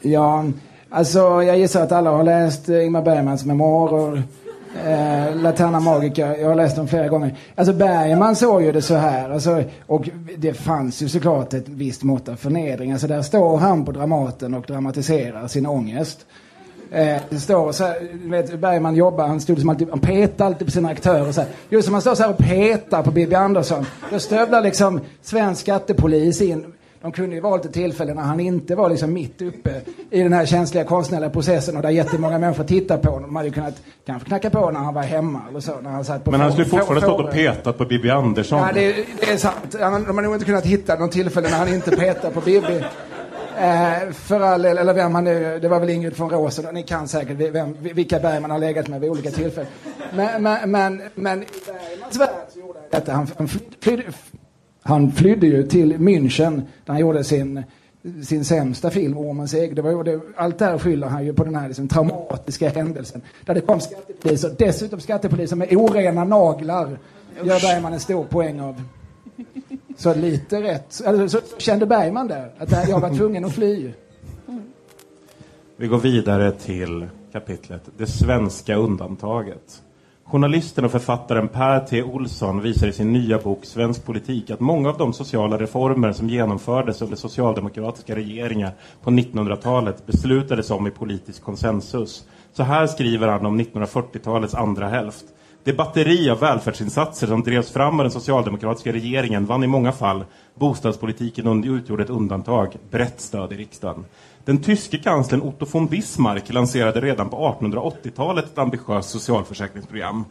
Ja, alltså jag gissar att alla har läst eh, Ingmar Bergmans memoarer. Eh, Laterna Magica, jag har läst dem flera gånger. Alltså Bergman såg ju det så här, alltså, och det fanns ju såklart ett visst mått av förnedring. Alltså där står han på Dramaten och dramatiserar sin ångest. Eh, det står så här, vet, Bergman jobbar, han stod som alltid, han petar alltid på sina aktörer så här. Just som han står så här och petar på Bibi Andersson. Då stövlar liksom svensk skattepolis in. De kunde ju valt ett tillfälle när han inte var liksom mitt uppe i den här känsliga konstnärliga processen och där jättemånga människor tittar på honom. De hade ju kunnat kanske knacka på när han var hemma eller så. När han satt på Men han skulle fortfarande stått och petat på Bibi Andersson. Ja, det, det är sant. De har nog inte kunnat hitta någon tillfälle när han inte petar på Bibi. Eh, för all del, eller vem han nu, det var väl Ingrid von Rosen, ni kan säkert vem, vilka Bergman har legat med vid olika tillfällen. Men, men, men, men i Bergmans värld så gjorde han detta. Han, flydde, han flydde ju till München där han gjorde sin, sin sämsta film, Ormens ägg. Det var, det, allt det här skyller han ju på den här liksom, traumatiska händelsen. Där det kom skattepoliser, dessutom skattepoliser med orena naglar. Gör Bergman en stor poäng av. Så lite rätt. Alltså, så kände Bergman där, att jag var tvungen att fly. Vi går vidare till kapitlet Det svenska undantaget. Journalisten och författaren Per T. Olsson visar i sin nya bok Svensk politik att många av de sociala reformer som genomfördes under socialdemokratiska regeringar på 1900-talet beslutades om i politisk konsensus. Så här skriver han om 1940-talets andra hälft. Det batteri av välfärdsinsatser som drevs fram av den socialdemokratiska regeringen vann i många fall. Bostadspolitiken utgjorde ett undantag, brett stöd i riksdagen. Den tyske kanslern Otto von Bismarck lanserade redan på 1880-talet ett ambitiöst socialförsäkringsprogram.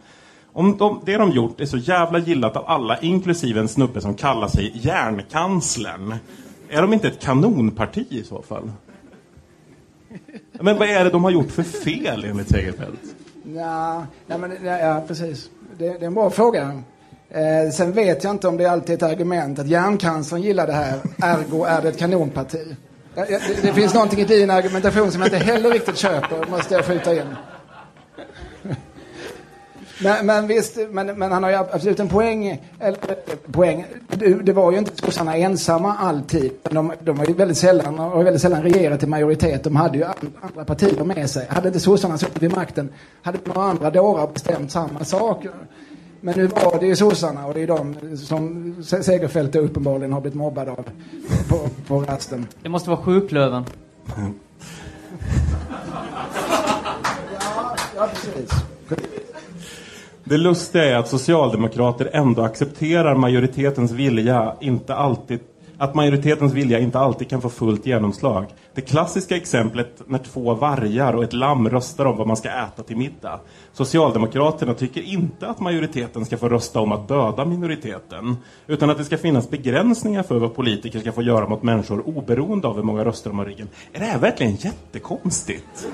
Om de, det de gjort är så jävla gillat av alla, inklusive en snubbe som kallar sig järnkanslern. Är de inte ett kanonparti i så fall? Men vad är det de har gjort för fel enligt Segerfeldt? Ja, nej, men, ja, ja precis. Det, det är en bra fråga. Eh, sen vet jag inte om det alltid är ett argument att järnkanslern gillar det här, ergo är det ett kanonparti. Det, det finns någonting i din argumentation som jag inte heller riktigt köper, måste jag skjuta in. Men, men visst, men, men han har ju absolut en poäng. Eller, poäng. Det, det var ju inte sossarna ensamma alltid. De, de var ju väldigt sällan, har ju väldigt sällan regerat i majoritet. De hade ju andra partier med sig. Hade inte sossarna suttit vid makten hade några andra dårar bestämt samma sak. Men nu var det ju sossarna och det är de som Se- Segerfeldt uppenbarligen har blivit mobbad av på, på rasten. Det måste vara sjuklövern. Ja, precis. Det lustiga är att socialdemokrater ändå accepterar majoritetens vilja inte alltid att majoritetens vilja inte alltid kan få fullt genomslag. Det klassiska exemplet när två vargar och ett lamm röstar om vad man ska äta till middag. Socialdemokraterna tycker inte att majoriteten ska få rösta om att döda minoriteten. Utan att det ska finnas begränsningar för vad politiker ska få göra mot människor oberoende av hur många röster de har i ryggen. Är det här verkligen jättekonstigt?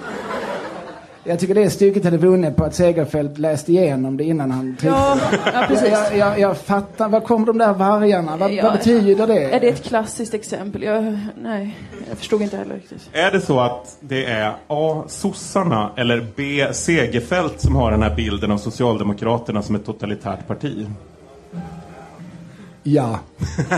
Jag tycker det stycket hade vunnit på att Segerfeldt läste igenom det innan han tryckte. Ja, ja, precis. Jag, jag, jag fattar, vad kom de där vargarna? Vad, Ja. vad betyder det? Är det ett klassiskt exempel? Jag, nej, jag förstod inte heller riktigt. Är det så att det är A. sossarna eller B. Segerfeldt som har den här bilden av Socialdemokraterna som ett totalitärt parti? Ja. [laughs]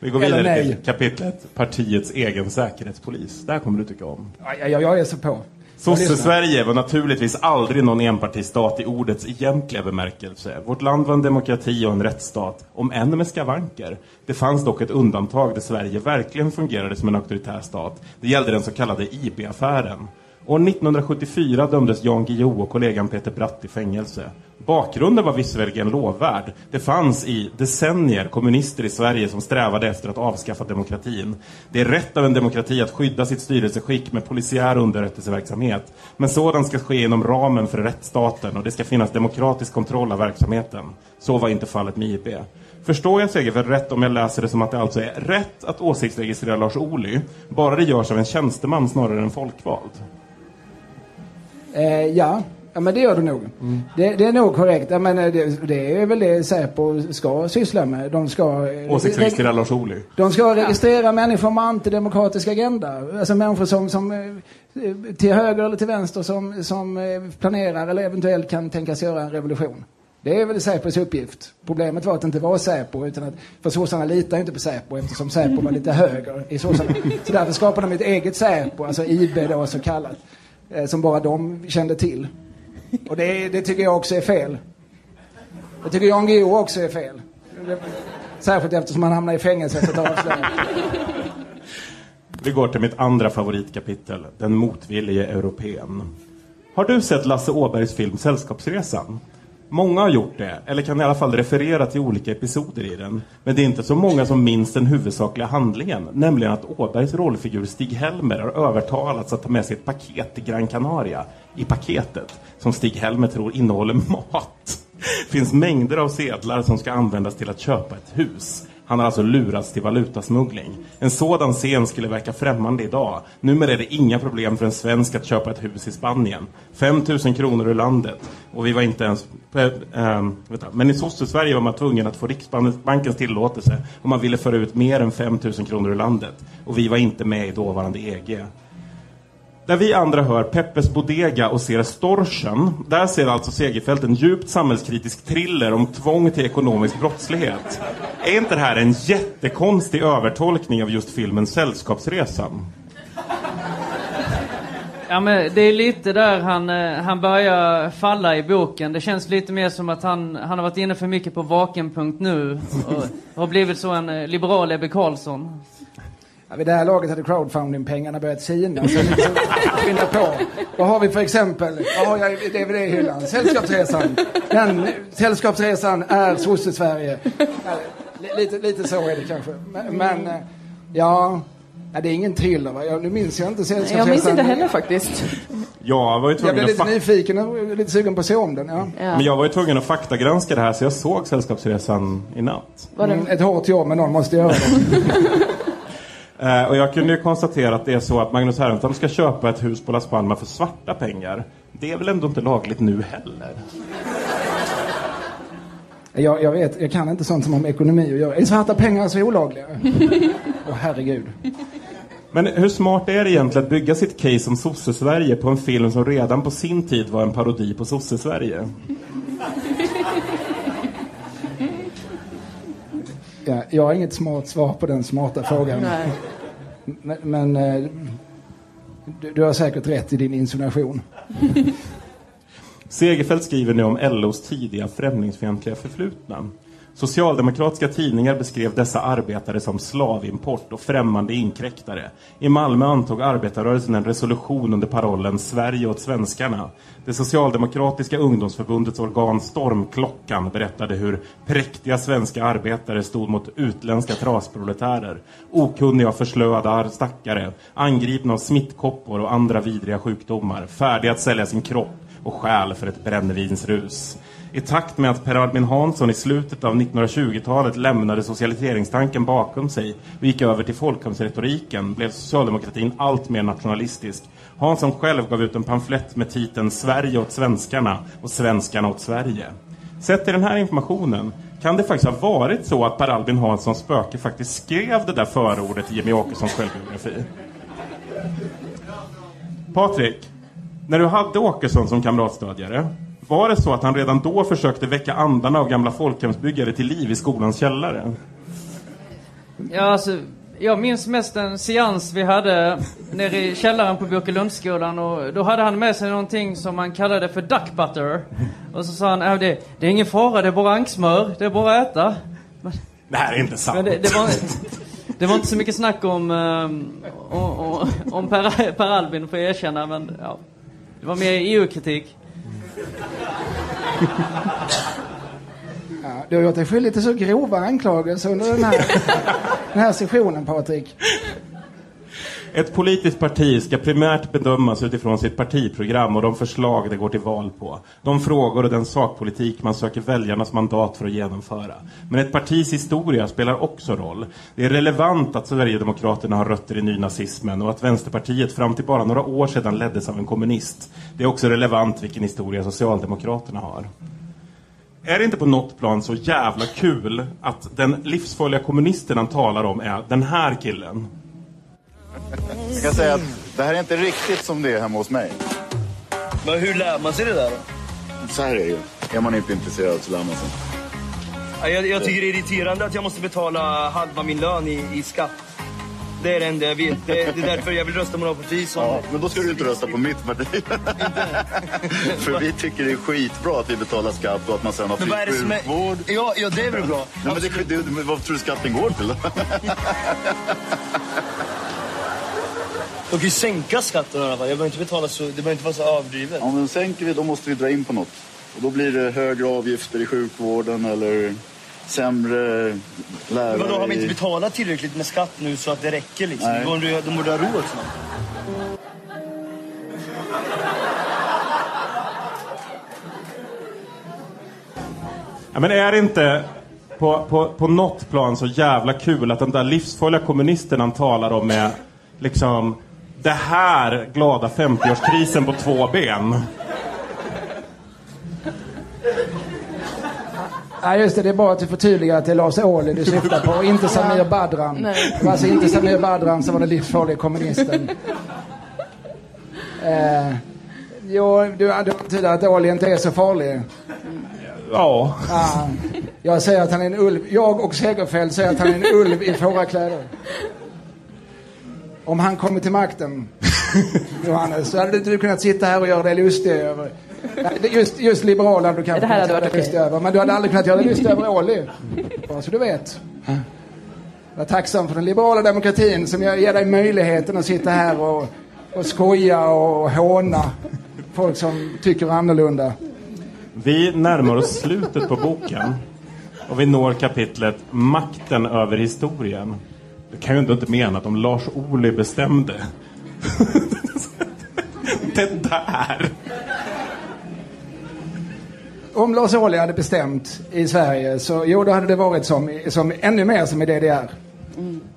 Vi går vidare till kapitlet Partiets egen säkerhetspolis. Det här kommer du tycka om. Ja, ja, jag är så på. Jag. Sosse-Sverige var naturligtvis aldrig någon enpartistat i ordets egentliga bemärkelse. Vårt land var en demokrati och en rättsstat, om än med skavanker. Det fanns dock ett undantag där Sverige verkligen fungerade som en auktoritär stat. Det gällde den så kallade IB-affären. År 1974 dömdes Jan Guillou och kollegan Peter Bratt i fängelse. Bakgrunden var visserligen lovvärd. Det fanns i decennier kommunister i Sverige som strävade efter att avskaffa demokratin. Det är rätt av en demokrati att skydda sitt styrelseskick med polisiär underrättelseverksamhet. Men sådant ska ske inom ramen för rättsstaten och det ska finnas demokratisk kontroll av verksamheten. Så var inte fallet med IB. Förstår jag Segerfeldt rätt om jag läser det som att det alltså är rätt att åsiktsregistrera Lars Ohly, bara det görs av en tjänsteman snarare än folkvald? Eh, ja. ja, men det gör du nog. Det, det är nog korrekt. Ja, men eh, det, det är väl det Säpo ska syssla med. De ska... eh, Åsiktsregistrera Lars Ohly? De ska registrera människor med antidemokratisk agenda. Alltså människor som, som eh, till höger eller till vänster som, som planerar eller eventuellt kan tänkas göra en revolution. Det är väl Säpos uppgift. Problemet var att det inte var Säpo, utan att, för sossarna litar ju inte på Säpo eftersom Säpo var lite höger i sossarna. Så därför skapade de ett eget Säpo, alltså IB då så kallat, Eh, som bara de kände till. Och det, det tycker jag också är fel. Det tycker Jan Guillou också är fel. Särskilt eftersom han hamnar i fängelse efter ett avslöjande. Vi går till mitt andra favoritkapitel, Den motvillige europeen. Har du sett Lasse Åbergs film Sällskapsresan? Många har gjort det, eller kan i alla fall referera till olika episoder i den. Men det är inte så många som minns den huvudsakliga handlingen, nämligen att Åbergs rollfigur Stig-Helmer har övertalats att ta med sig ett paket till Gran Canaria. I paketet, som Stig-Helmer tror innehåller [laughs] mat, finns mängder av sedlar som ska användas till att köpa ett hus. Han har alltså lurats till valutasmuggling. En sådan scen skulle verka främmande idag. Numera är det inga problem för en svensk att köpa ett hus i Spanien. 5 000 kronor ur landet. Och vi var inte ens... Äh, vänta. Men i Sosse-Sverige var man tvungen att få Riksbankens tillåtelse om man ville föra ut mer än 5 000 kronor ur landet. Och vi var inte med i dåvarande EG. Där vi andra hör Peppes Bodega och ser Storchen, där ser alltså Segerfält en djupt samhällskritisk thriller om tvång till ekonomisk brottslighet. Är inte det här en jättekonstig övertolkning av just filmen Sällskapsresan? Ja men det är lite där han, eh, han börjar falla i boken. Det känns lite mer som att han, han har varit inne för mycket på vaken.nu och har blivit så en eh, liberal Ebbe Carlsson. Ja, vid det här laget hade crowdfunding-pengarna börjat sina. Så skynda på. Vad har vi för exempel? Vad har jag i DVD-hyllan? Sällskapsresan. Den Sällskapsresan är sosse-Sverige. Ja, li- Lite, lite så är det kanske. Men, men eh, ja, ja, det är ingen thriller va? Jag, nu minns jag inte Sällskapsresan. Jag minns inte heller faktiskt. Jag var ju Jag blev lite nyfiken och lite sugen på att se om den. Ja. Men jag var ju tvungen att faktagranska det här så jag såg Sällskapsresan i natt. Mm, ett hårt jobb men någon måste göra det. [laughs] Eh, och jag kunde ju konstatera att det är så att Magnus Härenstam ska köpa ett hus på Las Palmas för svarta pengar. Det är väl ändå inte lagligt nu heller? Jag, jag vet, jag kan inte sånt som har med ekonomi att göra. Är svarta pengar så olagliga? [laughs] Åh herregud. Men hur smart är det egentligen att bygga sitt case om sosse-Sverige på en film som redan på sin tid var en parodi på sosse-Sverige? Ja, jag har inget smart svar på den smarta frågan. Nej. Men, men eh, du, du har säkert rätt i din insinuation. [laughs] Segerfeldt skriver nu om LOs tidiga främlingsfientliga förflutna. Socialdemokratiska tidningar beskrev dessa arbetare som slavimport och främmande inkräktare. I Malmö antog arbetarrörelsen en resolution under parollen Sverige åt svenskarna. Det socialdemokratiska ungdomsförbundets organ Stormklockan berättade hur präktiga svenska arbetare stod mot utländska trasproletärer. Okunniga och förslöade stackare, angripna av smittkoppor och andra vidriga sjukdomar, färdiga att sälja sin kropp och själ för ett brännevinsrus. I takt med att Per Albin Hansson i slutet av 1920-talet lämnade socialiseringstanken bakom sig och gick över till folkhemsretoriken blev socialdemokratin allt mer nationalistisk. Hansson själv gav ut en pamflett med titeln Sverige åt svenskarna och svenskarna åt Sverige. Sett till den här informationen kan det faktiskt ha varit så att Per Albin Hanssons spöke faktiskt skrev det där förordet i Jimmie Åkessons självbiografi. Patrik, när du hade Åkesson som kamratstödjare, var det så att han redan då försökte väcka andarna av gamla folkhemsbyggare till liv i skolans källare? Ja, alltså, jag minns mest en seans vi hade nere i källaren på Björkelundsskolan och då hade han med sig någonting som man kallade för duck butter. Och så sa han, äh, det, det är ingen fara, det är bara anksmör, det är bara att äta. Men, Det här är inte sant. det, det, var, det var inte så mycket snack om, um, om, om per, per Albin, får jag erkänna, men ja. Det var mer EU-kritik. Ja, du har gjort dig skyldig till så grova anklagelser under den här, den här sessionen, Patrik. Ett politiskt parti ska primärt bedömas utifrån sitt partiprogram och de förslag det går till val på. De frågor och den sakpolitik man söker väljarnas mandat för att genomföra. Men ett partis historia spelar också roll. Det är relevant att Sverigedemokraterna har rötter i nynazismen och att Vänsterpartiet fram till bara några år sedan leddes av en kommunist. Det är också relevant vilken historia Socialdemokraterna har. Är det inte på något plan så jävla kul att den livsfarliga kommunisten han talar om är den här killen? Jag kan säga att det här är inte riktigt som det är hemma hos mig. Men hur lär man sig det där då? Så här är det ju. Är man inte intresserad så lär man sig. Ja, Jag, jag tycker det är irriterande att jag måste betala halva min lön i, i skatt. Det är det enda jag vet. Det, det är därför jag vill rösta på något parti som... Ja, men då ska du inte rösta på mitt parti. För vi tycker det är skitbra att vi betalar skatt och att man sen har fri som är... sjukvård. Ja, ja, det är väl bra. Nej, men det, det, vad tror du skatten går till? [laughs] De kan ju sänka skatten i alla fall. Jag behöver inte betala så... Det behöver inte vara så överdrivet. Ja, men sänker vi då måste vi dra in på något. Och då blir det högre avgifter i sjukvården eller sämre lärare. Men då har vi inte betalat tillräckligt med skatt nu så att det räcker liksom. Nej. De de borde ha råd snart. Ja, men är det inte på, på, på något plan så jävla kul att den där livsfarliga kommunisten han talar om är liksom det här glada 50-årskrisen på två ben. Ja, just det. Det är bara att du förtydligar att det är Lars Ohly du syftar på, och inte Samir Badran. Nej. Det var alltså inte Samir Badran som var den livsfarliga kommunisten. Eh, jo, du, du antyder att Ohly inte är så farlig. Ja. Ah, jag säger att han är en ulv. Jag och Segerfeldt säger att han är en ulv i fårakläder. Om han kommer till makten [laughs] Johannes, så hade du kunnat sitta här och göra dig lustig över... Just, just Liberalerna du kanske Det här hade kunnat göra dig lustig över. Men du hade aldrig kunnat göra dig lustig över [laughs] Ohly. Bara så du vet. Jag är tacksam för den liberala demokratin som ger ger dig möjligheten att sitta här och, och skoja och håna folk som tycker annorlunda. Vi närmar oss slutet på boken och vi når kapitlet Makten över historien. Du kan ju ändå inte mena att om Lars Ohly bestämde [laughs] det där. Om Lars Ohly hade bestämt i Sverige så jo, då hade det varit som, som ännu mer som i DDR.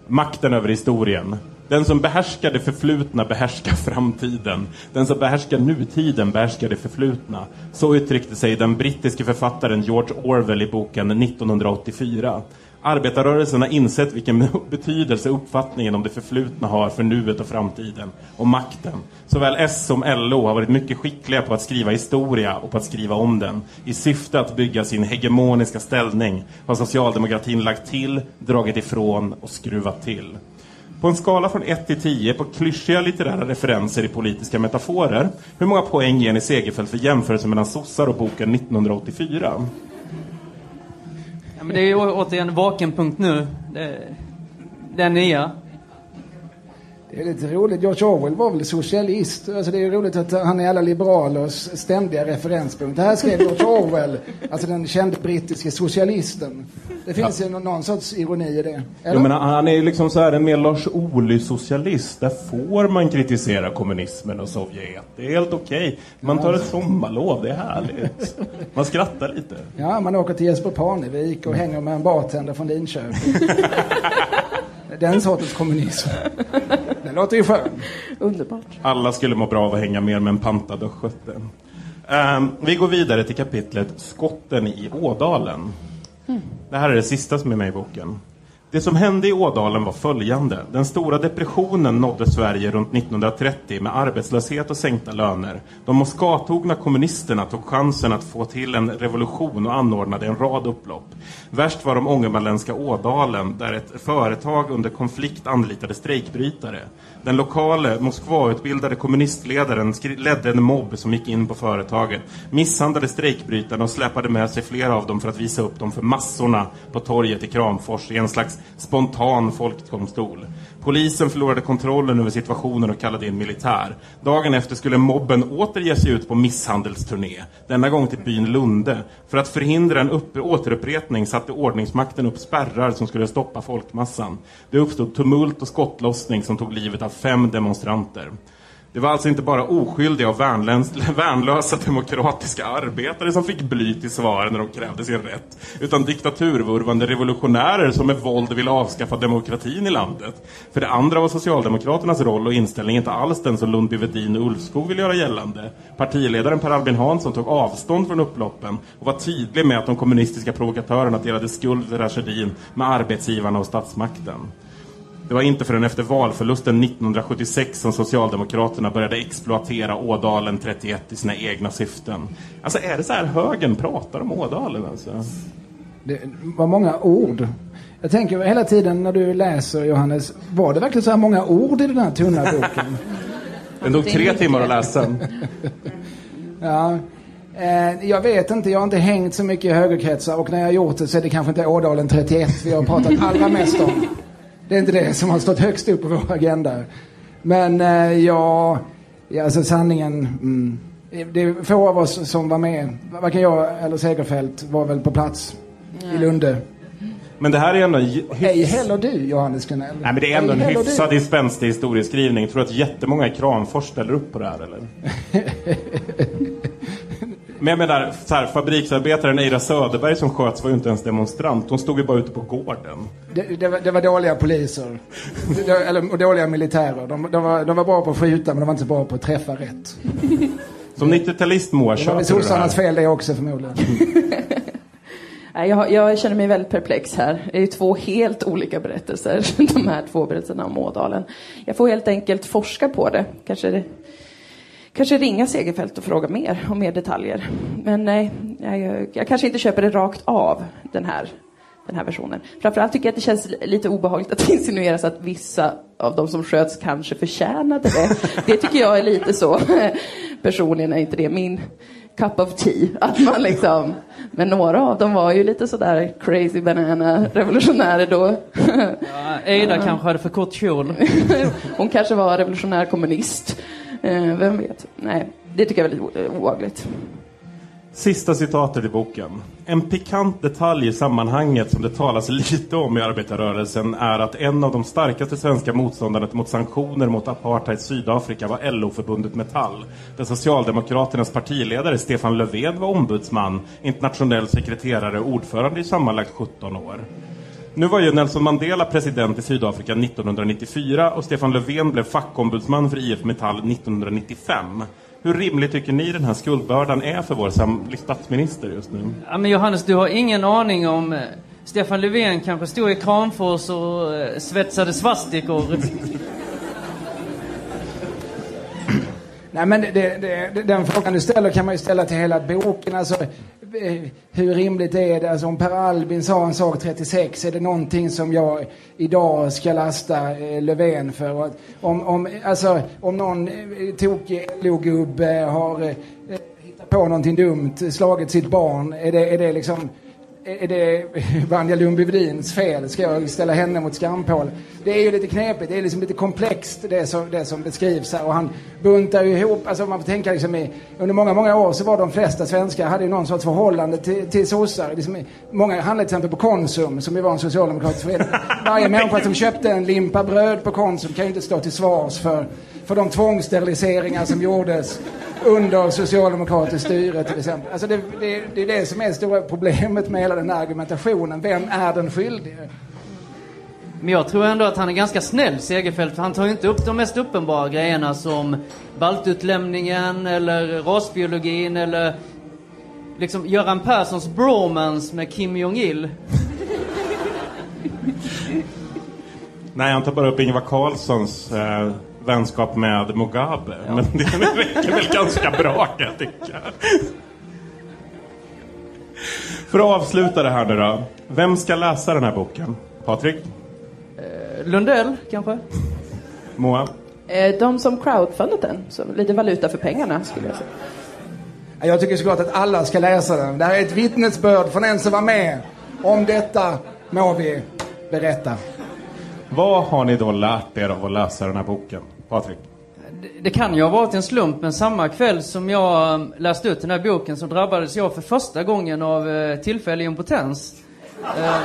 Makten över historien. Den som behärskar det förflutna behärskar framtiden. Den som behärskar nutiden behärskar det förflutna. Så uttryckte sig den brittiske författaren George Orwell i boken 1984. Arbetarrörelsen har insett vilken [laughs] betydelse uppfattningen om det förflutna har för nuet och framtiden. Och makten. Såväl S som LO har varit mycket skickliga på att skriva historia och på att skriva om den. I syfte att bygga sin hegemoniska ställning har socialdemokratin lagt till, dragit ifrån och skruvat till. På en skala från 1 till 10 på klyschiga litterära referenser i politiska metaforer, hur många poäng ger ni Segerfeldt för jämförelsen mellan sossar och boken 1984? Men det är ju återigen vakenpunkt nu. Det, den nya. Det är lite roligt. George Orwell var väl socialist. Alltså det är roligt att han är alla liberalers ständiga referenspunkt. Det här skrev George Orwell, alltså den kände brittiske socialisten. Det finns ju någon, någon sorts ironi i det. Eller? Jag menar, han är ju liksom så här en mer Lars Ohly-socialist. Där får man kritisera kommunismen och Sovjet. Det är helt okej. Man tar ett sommarlov, det är härligt. Man skrattar lite. Ja, man åker till Jesper Parnevik och hänger med en bartender från Linköping. [laughs] Den sortens kommunism. Det låter ju skön. Underbart. Alla skulle må bra av att hänga mer med en pantad östgöte. Um, vi går vidare till kapitlet Skotten i Ådalen. Det här är det sista som är med i boken. Det som hände i Ådalen var följande. Den stora depressionen nådde Sverige runt 1930 med arbetslöshet och sänkta löner. De Moskatogna kommunisterna tog chansen att få till en revolution och anordnade en rad upplopp. Värst var de ångermanländska Ådalen där ett företag under konflikt anlitade strejkbrytare. Den lokale Moskvautbildade kommunistledaren ledde en mobb som gick in på företaget, misshandlade strejkbrytarna och släpade med sig flera av dem för att visa upp dem för massorna på torget i Kramfors i en slags spontan folkdomstol. Polisen förlorade kontrollen över situationen och kallade in militär. Dagen efter skulle mobben åter ge sig ut på misshandelsturné, denna gång till byn Lunde. För att förhindra en upp- återupprepning satte ordningsmakten upp spärrar som skulle stoppa folkmassan. Det uppstod tumult och skottlossning som tog livet av fem demonstranter. Det var alltså inte bara oskyldiga och [laughs] värnlösa demokratiska arbetare som fick bly till svar när de krävde sin rätt, utan diktaturvurvande revolutionärer som med våld ville avskaffa demokratin i landet. För det andra var Socialdemokraternas roll och inställning inte alls den som Lundby Wedin och Ulfskog vill göra gällande. Partiledaren Per Albin Hansson tog avstånd från upploppen och var tydlig med att de kommunistiska provokatörerna delade skuld för tragedin med arbetsgivarna och statsmakten. Det var inte förrän efter valförlusten 1976 som Socialdemokraterna började exploatera Ådalen 31 i sina egna syften. Alltså är det så här högern pratar om Ådalen alltså? Det var många ord. Jag tänker hela tiden när du läser Johannes, var det verkligen så här många ord i den här tunna [laughs] boken? Den tog tre timmar att läsa. [laughs] Ja. Eh, jag vet inte, jag har inte hängt så mycket i högerkretsar och när jag har gjort det så är det kanske inte Ådalen 31 vi har pratat allra mest om. Det är inte det som har stått högst upp på vår agenda. Men eh, ja, alltså sanningen. Mm, det är få av oss som var med. Varken jag eller Segerfeldt var väl på plats i Lunde. Men det här är ändå en hy- Ej heller du Johannes Gunell. Nej, men det är ändå en Ej du. hyfsad spänstig historieskrivning. Tror du att jättemånga i Kramfors ställer upp på det här eller? [laughs] Men jag menar, så här, fabriksarbetaren Eira Söderberg som sköts var ju inte ens demonstrant. Hon stod ju bara ute på gården. Det, det, var, det var dåliga poliser. Det, det, eller och dåliga militärer. De, de, var, de var bra på att skjuta men de var inte så bra på att träffa rätt. Som 90-talist Moa, Det var väl köper du det här? sossarnas fel det också förmodligen. [laughs] Nej, Jag, jag känner mig väldigt perplex här. Det är ju två helt olika berättelser, [laughs] de här två berättelserna om Ådalen. Jag får helt enkelt forska på det. Kanske, det, kanske ringa Segerfält och fråga mer om mer detaljer. Men nej, jag, jag kanske inte köper det rakt av, den här den här versionen. Framförallt tycker jag att det känns lite obehagligt att [laughs] det insinueras att vissa av de som sköts kanske förtjänade det. Det tycker jag är lite så. [laughs] Personligen är inte det min cup of tea. Att man liksom, men några av dem var ju lite sådär crazy banana revolutionärer då. Ja, Eida kanske hade för kort kjol. [laughs] Hon kanske var revolutionär kommunist. Eh, Vem vet? Nej, det tycker jag är väldigt obehagligt. Sista citatet i boken. En pikant detalj i sammanhanget som det talas lite om i arbetarrörelsen är att en av de starkaste svenska motståndarna mot sanktioner mot apartheid Sydafrika var LO-förbundet Metall. Där Socialdemokraternas partiledare Stefan Löfven var ombudsman, internationell sekreterare och ordförande i sammanlagt 17 år. Nu var ju Nelson Mandela president i Sydafrika 1994 och Stefan Löfven blev fackombudsman för IF Metall 1995. Hur rimlig tycker ni den här skuldbördan är för vår statsminister just nu? Ja, men Johannes, du har ingen aning om... eh, Stefan Löfven kanske stod i Kramfors och eh, svetsade svastikor. Nej, men det, det, det, den frågan du ställer kan man ju ställa till hela boken. Alltså, Eh, hur rimligt är det? Alltså, om Per Albin sa en sak 36, är det någonting som jag idag ska lasta eh, Löfven för? Att Om, om, alltså, om någon eh, tokig LO-gubbe har eh, hittat på någonting dumt, slagit sitt barn, är det, är det liksom är det [laughs] Vanja Lundby-Wedins fel? Ska jag ställa henne mot skampål? Det är ju lite knepigt, det är liksom lite komplext det som, det som beskrivs här. Och han buntar ju ihop, alltså man får tänka liksom i, under många, många år så var de flesta svenskar hade ju någon sorts förhållande till, till sossar. Liksom, i- många handlade till exempel på Konsum, som ju var en socialdemokratisk förening. Varje människa som köpte en limpa bröd på Konsum kan ju inte stå till svars för, för de tvångssteriliseringar som gjordes under socialdemokratiskt styre till exempel. Alltså det, det, det är det som är det stora problemet med hela den här argumentationen. Vem är den skyldige? Men jag tror ändå att han är ganska snäll, Segerfeldt, för han tar ju inte upp de mest uppenbara grejerna som baltutlämningen eller rasbiologin eller liksom Göran Perssons bromance med Kim Jong-Il. Nej, han tar bara upp Ingvar Carlssons eh, vänskap med Mugabe. Men det räcker väl ganska bra kan jag tycka. För att avsluta det här nu då. Vem ska läsa den här boken? Patrik? Lundell, kanske? Moa? Eh, De som crowdfundat den, så lite valuta för pengarna skulle jag säga. Jag tycker såklart att alla ska läsa den. Det här är ett vittnesbörd från en som var med. Om detta må vi berätta. Vad har ni då lärt er av att läsa den här boken? Patrik? Det kan ju ha varit en slump, men samma kväll som jag eh, läste ut den här boken så drabbades jag för första gången av eh, tillfällig impotens. Eh,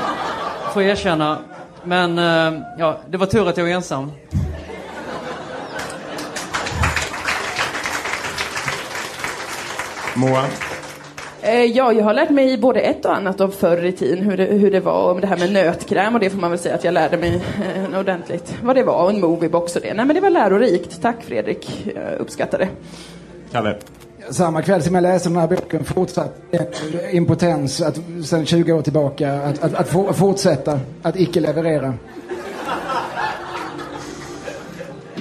får jag erkänna. Men eh, ja, det var tur att jag var ensam. Moa? Eh, Ja, jag har lärt mig både ett och annat om förr i tiden, hur det, hur det var, om det här med nötkräm och det får man väl säga att jag lärde mig eh, ordentligt. Vad det var, och en moviebox och det. Nej men det var lärorikt. Tack Fredrik, jag uppskattar det. Kalle? Samma kväll som jag läste den här boken fortsatt impotens att, sedan 20 år tillbaka att, att, att fortsätta att icke leverera.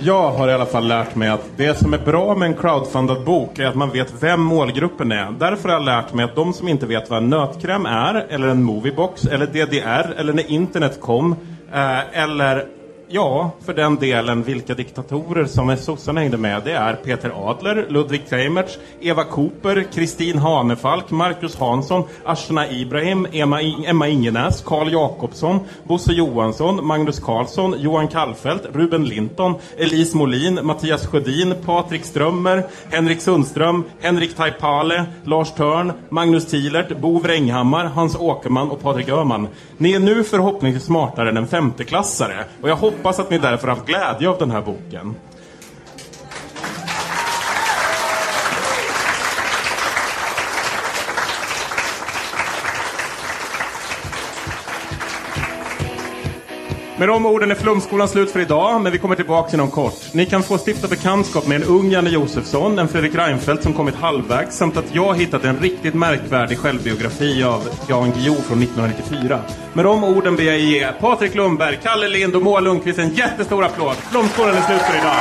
Jag har i alla fall lärt mig att det som är bra med en crowdfundad bok är att man vet vem målgruppen är. Därför har jag lärt mig att de som inte vet vad en nötkräm är, eller en moviebox, eller DDR, eller när internet kom, eh, eller ja, för den delen vilka diktatorer som sossarna hängde med. Det är Peter Adler, Ludwig Kreimertz, Eva Cooper, Kristin Hanefalk, Marcus Hansson, Ashna Ibrahim, Emma, Emma Ingenäs, Karl Jakobsson, Bosse Johansson, Magnus Karlsson, Johan Kallfelt, Ruben Linton, Elise Molin, Mattias Sjödin, Patrik Strömmer, Henrik Sundström, Henrik Taipale, Lars Törn, Magnus Thielert, Bo Wränghammar, Hans Åkerman och Patrik Öhman. Ni är nu förhoppningsvis smartare än en femteklassare och jag hoppas hoppas att ni därför har haft glädje av den här boken. Med de orden är Flumskolan slut för idag, men vi kommer tillbaka inom kort. Ni kan få stifta bekantskap med en ung Janne Josefsson, en Fredrik Reinfeldt som kommit halvvägs, samt att jag hittat en riktigt märkvärdig självbiografi av Jan Guillou från 1994. Med de orden ber jag ge Patrik Lundberg, Kalle Lind och Moa Lundqvist en jättestor applåd. Flumskolan är slut för idag.